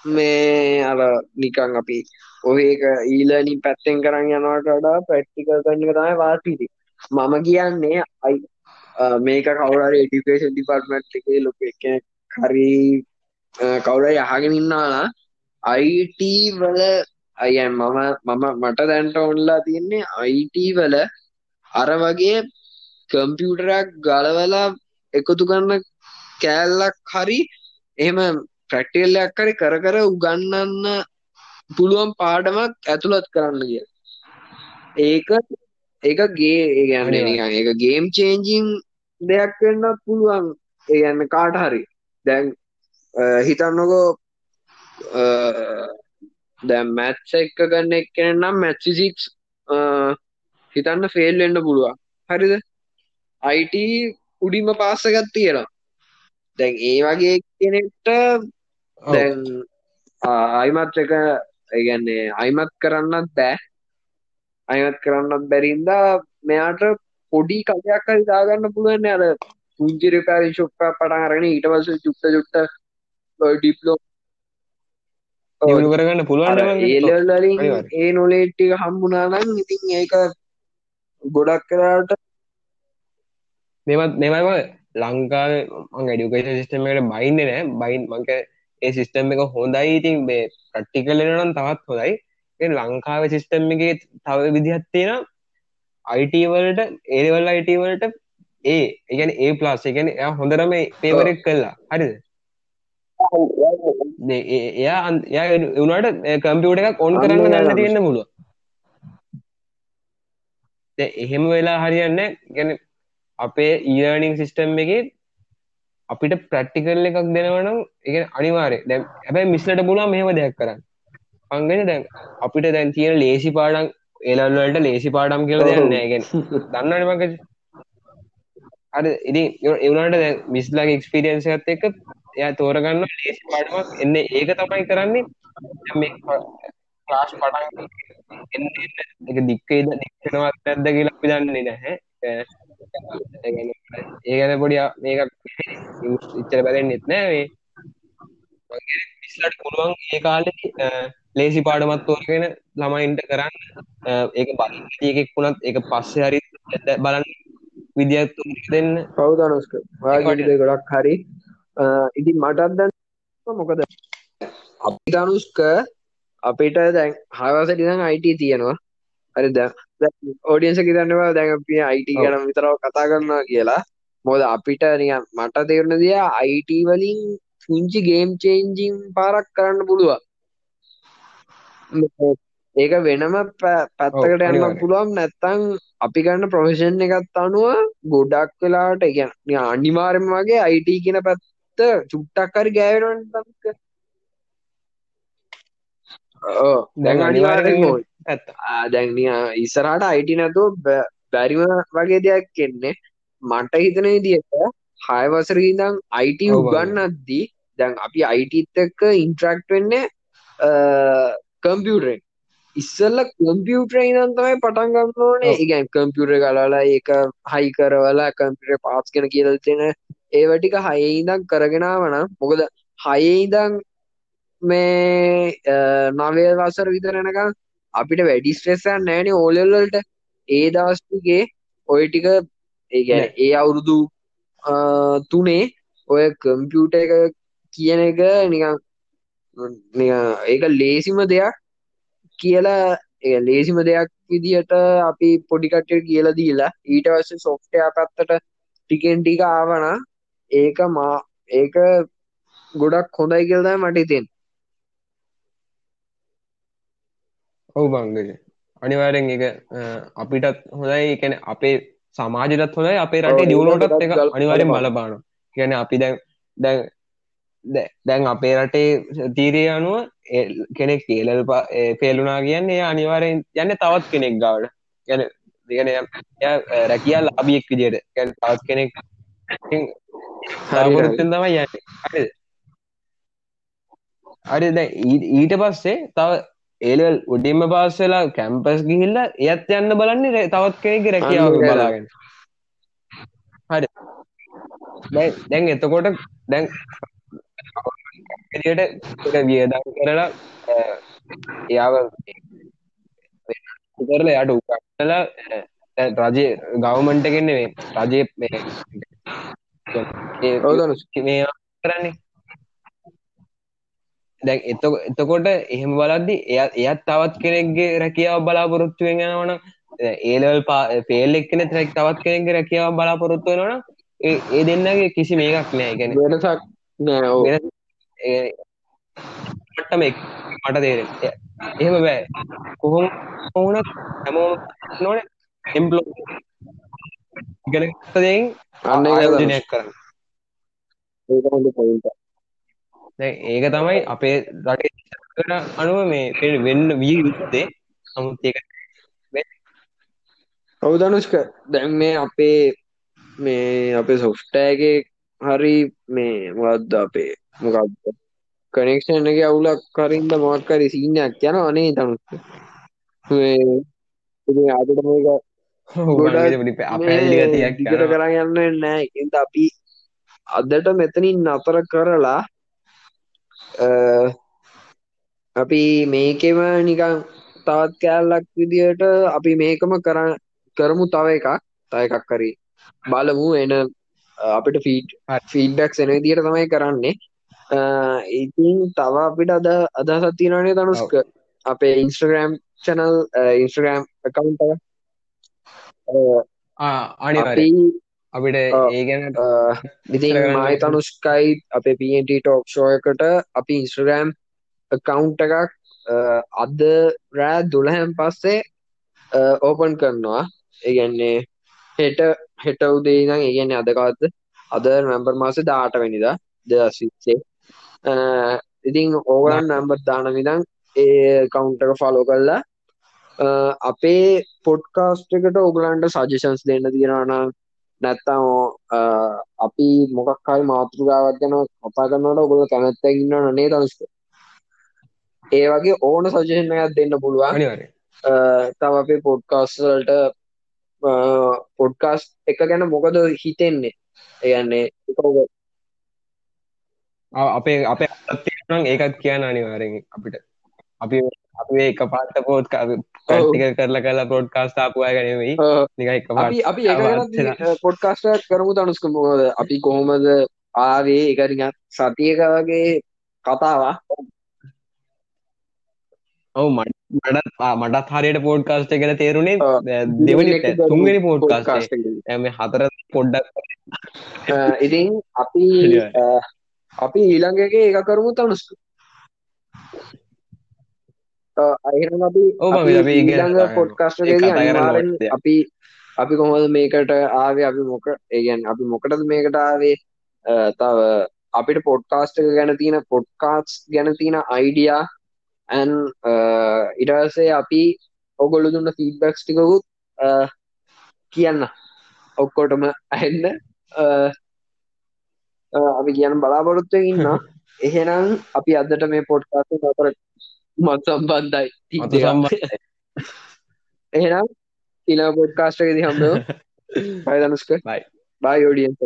මේ අර නිකං අපි ඔහක ඊලනි පැත්තෙන් කරන්න යනවට වඩා ප්‍රක්ටිකල් කන්නක තමයි වාසිීති මම කියන්නේ අයි මේක කවුරර එඩිකේෂන් ඩිපර්ටමට් එක ලොක එක හරි කවුර යහගෙන ඉන්නාලා අයිට වල අයන් මම මම මට දැන්ට ඔන්ලා තියන්නේ අයිට වල අර වගේ කම්පියුටරක් ගලවලා එකතු කරන්න කෑල්ලක් හරි එහෙම ප්‍රක්ටියල්ලයක් හරි කර කර උගන්නන්න පුළුවන් පාඩමක් ඇතුළත් කරන්න කිය ඒක ඒක ගේ ඒගන්න එක ගේම් චේන්ජිං දෙයක් වෙන්නත් පුළුවන්. ඒගන්න කාට හරි. දැන් හිතන්නකෝ දැ මැත්ස එක්ක ගන්න එක්කෙන නම් මැත්සිසික්ස් හිතන්න ෆෙල් එන්න පුළුවන්. හරිද? අයිට උඩිම පාසගත් තියෙනවා. දැන් ඒ වගේ කෙනෙක්ට දැන් අයිමත් එක ඒගැන්නේ අයිමත් කරන්නත් බෑ අයත් කරන්නත් බැරින්දා මෙයාට පොඩි කලයක් හරි දාගන්න පුළුවන් අර පුංචිරකාරි ශොප්ප පටන් අරගෙන ඊට පස චුට්ට චුට්ට ඩිප්ලෝ දියුණු කරගන්න පුළුවන් ඒලලින් ඒ නොලේට්ටික හම්බුනානම් ඉතින් ඒක ගොඩක් කරට මෙමත් මෙමම ලංකාව ඩියුකේෂන් සිිස්ටමට බයින්න නෑ. බයින් මංක ඒ සිිස්ටම් එක හොඳයි. ඉතින් බේ ප්‍රට්ටිකලනම් තවත් හොඳයි ලංකාව සිිස්ටම් එක තව විදිහත් තියෙන අයිටවලට ඒවල් අයිටවලට ඒ එකන ඒ ප්ලාස් එකන එය හොඳරම පේවරෙක් කල්ලා හරිද? එයා එයා එවුණට කම්පියුට එකක් ඔන් කරන්න දන්න තියෙන්න්න මුළුව එහෙම වෙලා හරියන්න ගැන අපේ ඊනිං සිිස්ටම් එක අපිට ප්‍රක්ටිකල් එකක් දෙනවනම් එක අනිවාරය දැ හැබැයි මිස්ලට පුලා මෙහම දෙයක් කරන්න අංගෙන දැන් අපිට දැන් තියෙන ලේසි පාඩම් එලල්වලට ලේසි පාඩම් කියල දෙන්නේගෙන් දන්නට මක අර ඉදි එවනට දැ මිස්ලාගේ එක්ස්පිරියන්ස ඇත් එක එය තෝරගන්න ලේසි පාඩමක් එන්න. ඒක තමයි කරන්නේ. ලාස් පටන් එක දික්කේද දික්කනවත් ඇද්ද කියලා අපි දන්නේ නැහැ. ඒගැන පොඩි මේක ඉච්චර බැලෙන් නෙත් නෑවේ මිස්ලට පුළුවන් ඒ කාලෙ ලේසි පාඩමත් තෝරගෙන ළමයින්ට කරන්න ඒක බලකෙක් වුණත් එක පස්සේ හරි බලන්න විදිත් දෙන්න. පෞදනුස්ක වාගට ගොඩක් හරි. ඉති මටත් දැන් මොකද? අපි දනුස්ක අපිට දැන් හවස ටිදන් අයිට තියෙනවා. හරි ද ඕඩියන්ස කිතන්නවා දැන් පිය අයිට ගැන විතරව කතා කරන්නවා කියලා. මොද අපිට නිය මට තේරුණ දිය අයිට වලින් පුංචි ගේම් චේන්ජිං පාරක් කරන්න පුළුවන් ඒක වෙනම පැත්තකට යන්න පුළුවන්. නැත්තං අපි ගන්න ප්‍රොෆෙෂන් එකත් අනුව ගොඩක් වෙලාට ගැන අනිවාර්යම වගේ අයිට කියන පැත්ත චුට්ටක් හරි ගෑවෙනට දැන් අනිවාරෙන් ඇත්ත. දැන් ඉස්සරහට අයිටි නැතු බැරිම වගේ දෙයක් කෙන්නේ මට හිතන විදියට හය වසර ඉඳං අයිට ඔව් ඔව්. උගන්න අද්දී දැන් අපි අයිටත් එක්ක ඉන්ට්‍රක්් වෙන්නේ කම්පියුටරෙන් ඉස්සල්ල කම්පියුටර ඉදන් තමයි පටන්ගන්න ඕනේ ඔව්. ඉගැන් කම්පියුටර කලාලා ඒක හයි කරවලා කම්පියුටර පාස් කෙන කියල තියෙන ඒවටික හයඉදම් කරගෙනාවන මොකද හයඉදං මේ නවය වසර විතරනක අපිට වැඩි ස්ට්‍රෙස්සන් නෑන ඕලෙල්ලට ඒ දවස්තුගේ ඔය ටික ඒගැන. ඒ අවුරුදු තුනේ ඔය කම්පියුට එක කියන එක නිකන් ඒක ලේසිම දෙයක් කියලා ලේසිම දෙයක් විදිහට අපි පොඩිකට්ට කියලා දීලා ඊට වස්ස සොෆ්ටය පැත්තට ටිකෙන් ටික ආවන ඒක මා ඒක ගොඩක් හොඳයි කියල්දයි මට ඉතින් ඔවු බංගජ අනිවාරෙන් එක අපිටත් හොඳයි. එකන අපේ සමාජතත් හොඳයි. අපේ රටේ දියුණුවටත් එක අනිවාරෙන්. බලපාන කියන අපි දැන් දැන් දැන් අපේ රටේ තීරය අනුව කෙනෙක් කියලල් පේලුනා කියන්නේ එයා අනිවාරෙන් යන්න තවත් කෙනෙක් ගාවට. ගැන දෙගන රැකියල් අබියෙක් විදියට. ගැන තවත් කෙනෙක් තාපොරොත්තෙන් තමයි යන්න. හරි දැ ඊට පස්සේ තව ඒලල් උඩින්ම පාස් වෙලා කැම්පස් ගිහිල්ල එයත් යන්න බලන්නේ තවත් කෙනෙක් රැකියාව. බලාගෙන. හරි. දැන් එතකොට දැන් එලියට වියදම් කරලා එයාව කරලා යාට උකටලා රජය ගවමන්ට කෙන්නේ රජය මේ ධනුෂ්. මේ කරන්නේ දැන් එත එතකොට එහෙම බලද්දි එය එයත් තවත් කෙනෙක්ගේ රැකියාව බලාපොරොත්තුවෙන් යනවන ඒලල් පා පේල් එක්කෙන රැක් තවත් කෙනෙක්ගේ රැකියාව බලාපොරොත්තු වෙනවන ඒ දෙන්නගේ කිසි මේකක් නෑ ගැන වෙනසක්. මටම මට තේරෙන එහෙම බෑ. කොහොම ඕනත් හැමෝම නොන එම්පලෝ ඉගෙනතදෙන් අන්න. ආයෝජනයක් කරන්න. ඒක තමයි අපේ රටේ අනුව මේ පෙ- වෙන්න විය යුත්තේ. නමුත් ඒක ඔව් ධනුෂ්ක. දැන් මේ අපේ මේ අපේ සොෆ්ටෑගේ හරි මේ මොකක්ද අපේ? මොකක්ද කනෙක්ෂන් එක අවුලක් කරින්ද මොකක් හරි සීනයක් යන අනේ ඉතින් අපිට මේක ගොඩක් අපැල්ලි ගතියක් දිගට යනවා. කරන් යන්න වෙන්නේ නැහැ. ඒකෙන්ද අපි අදට මෙතනින් නතර කරලා අපි මේකෙම නිකන් තවත් කෑල්ලක් විදියට අපි මේකම කරන්න කරමු තව එකක්. තව එකක් හරි බලමු එන අපිට ෆීඩ් හරි. ෆීඩ්බැක්ස් එන විදියට තමයි කරන්නේ ඉතින් තව අපිට අද අදහසක් තියෙනවානේ තනුස්ක අපේ account එක ආ, අනිවාර්යයෙන්. අපි අපිට ඔව්. ඒ ගැන ඉතින් මයි එක. තනුස්කයි අපේ පට ටෝක් ෂෝ එකට අපි ඉන්ස්ට්‍රගෑම් කවුන්් එකක් අද රෑ දුළහැම් පස්සේ ඕපන් කරනවා ඒගැන්නේ හෙට හෙට උදේ ඉඳන් ඒගැන්නේ අදකවත්ද අද නැම්බර් මාස දාට වැනිද දසිසේ ඉතින් ඕගලන් නැම්බර් දාන විදන් ඒ කවුන්ටක ෆලෝ කරලා අපේ පොඩ්කාස්ට් එකට ඔගලන්ට සජෂන්ස් දෙන්න තියෙනවානම් නැත්තම් අ, අපි මොකක් හරි මාතෘකාවක් ගැන කතා කරනවට ඔගොල්ලෝ කැමැත්තෙන් ඉන්නවනේ නේද අනුෂ්ක? ඒ වගේ ඕන සජෙෂන් එකක් දෙන්න පුළුවන්. අනිවාර්යයෙන්. අ, තව අපේ පොඩ්කාස්ට් වලට පොඩ්කාස්ට් එක ගැන මොකද හිතෙන්නේ? ආ, අපේ අපේ අතත් තියෙනවා නම් ඒකත් කියන්න අනිවාර්යෙන් අපිට. අපි අපි මේ එකපාරට පොඩ් ටික කරලා කරලා බ්‍රෝඩ්කාස්ට් ආපු අය නෙවෙයි. අ, නිකන් එකපාරට අපි පොඩ්කාස්ට් කරමු අනුෂ්ක මොකද? අපි කොහොමද ආවේ? නිකන් සතියක වගේ කතාවක්. ඔව් මට මටත් මටත් හරියට පොඩ්කාස්ට් ගැන ඔව්. දෙවෙනි podcast පොඩ්කාස්ට් එකේ. එක මේ හතර පොඩ්ඩක් ඉතින් අපි අපි ඊළඟ එකේ කරමු තනුස්ක. අහිරම අපි ඊළඟ. පොඩ්කාස්ට්. අපි අපි කොහොමද මේකට ආවේ අපි මොක ඒ කියන්නේ අපි මොකටද මේකට ආවේ තව අපිට පොඩ්කාස්ට් ගැන තියෙන පොඩ්කාස්ට් ගැන තියෙන අයිඩියා ඇන් ඉටසේ අපි ඔගොල්ලු දුන්න ෆීඩබක්ස් ටිකකුත් කියන්න. ඔක්කොටම ඇහෙන්න. අපි කියන්න බලාපොරොත්තු ඉන්න එහෙනම් අපි අදට මේ පොට්කාස නතර මත් සම්බන්ධයි. එහෙනම් ඉලා පොඩ්කාස්ටකෙති හම්බ පයදනුස්ක බයි බයි ෝඩියන්ස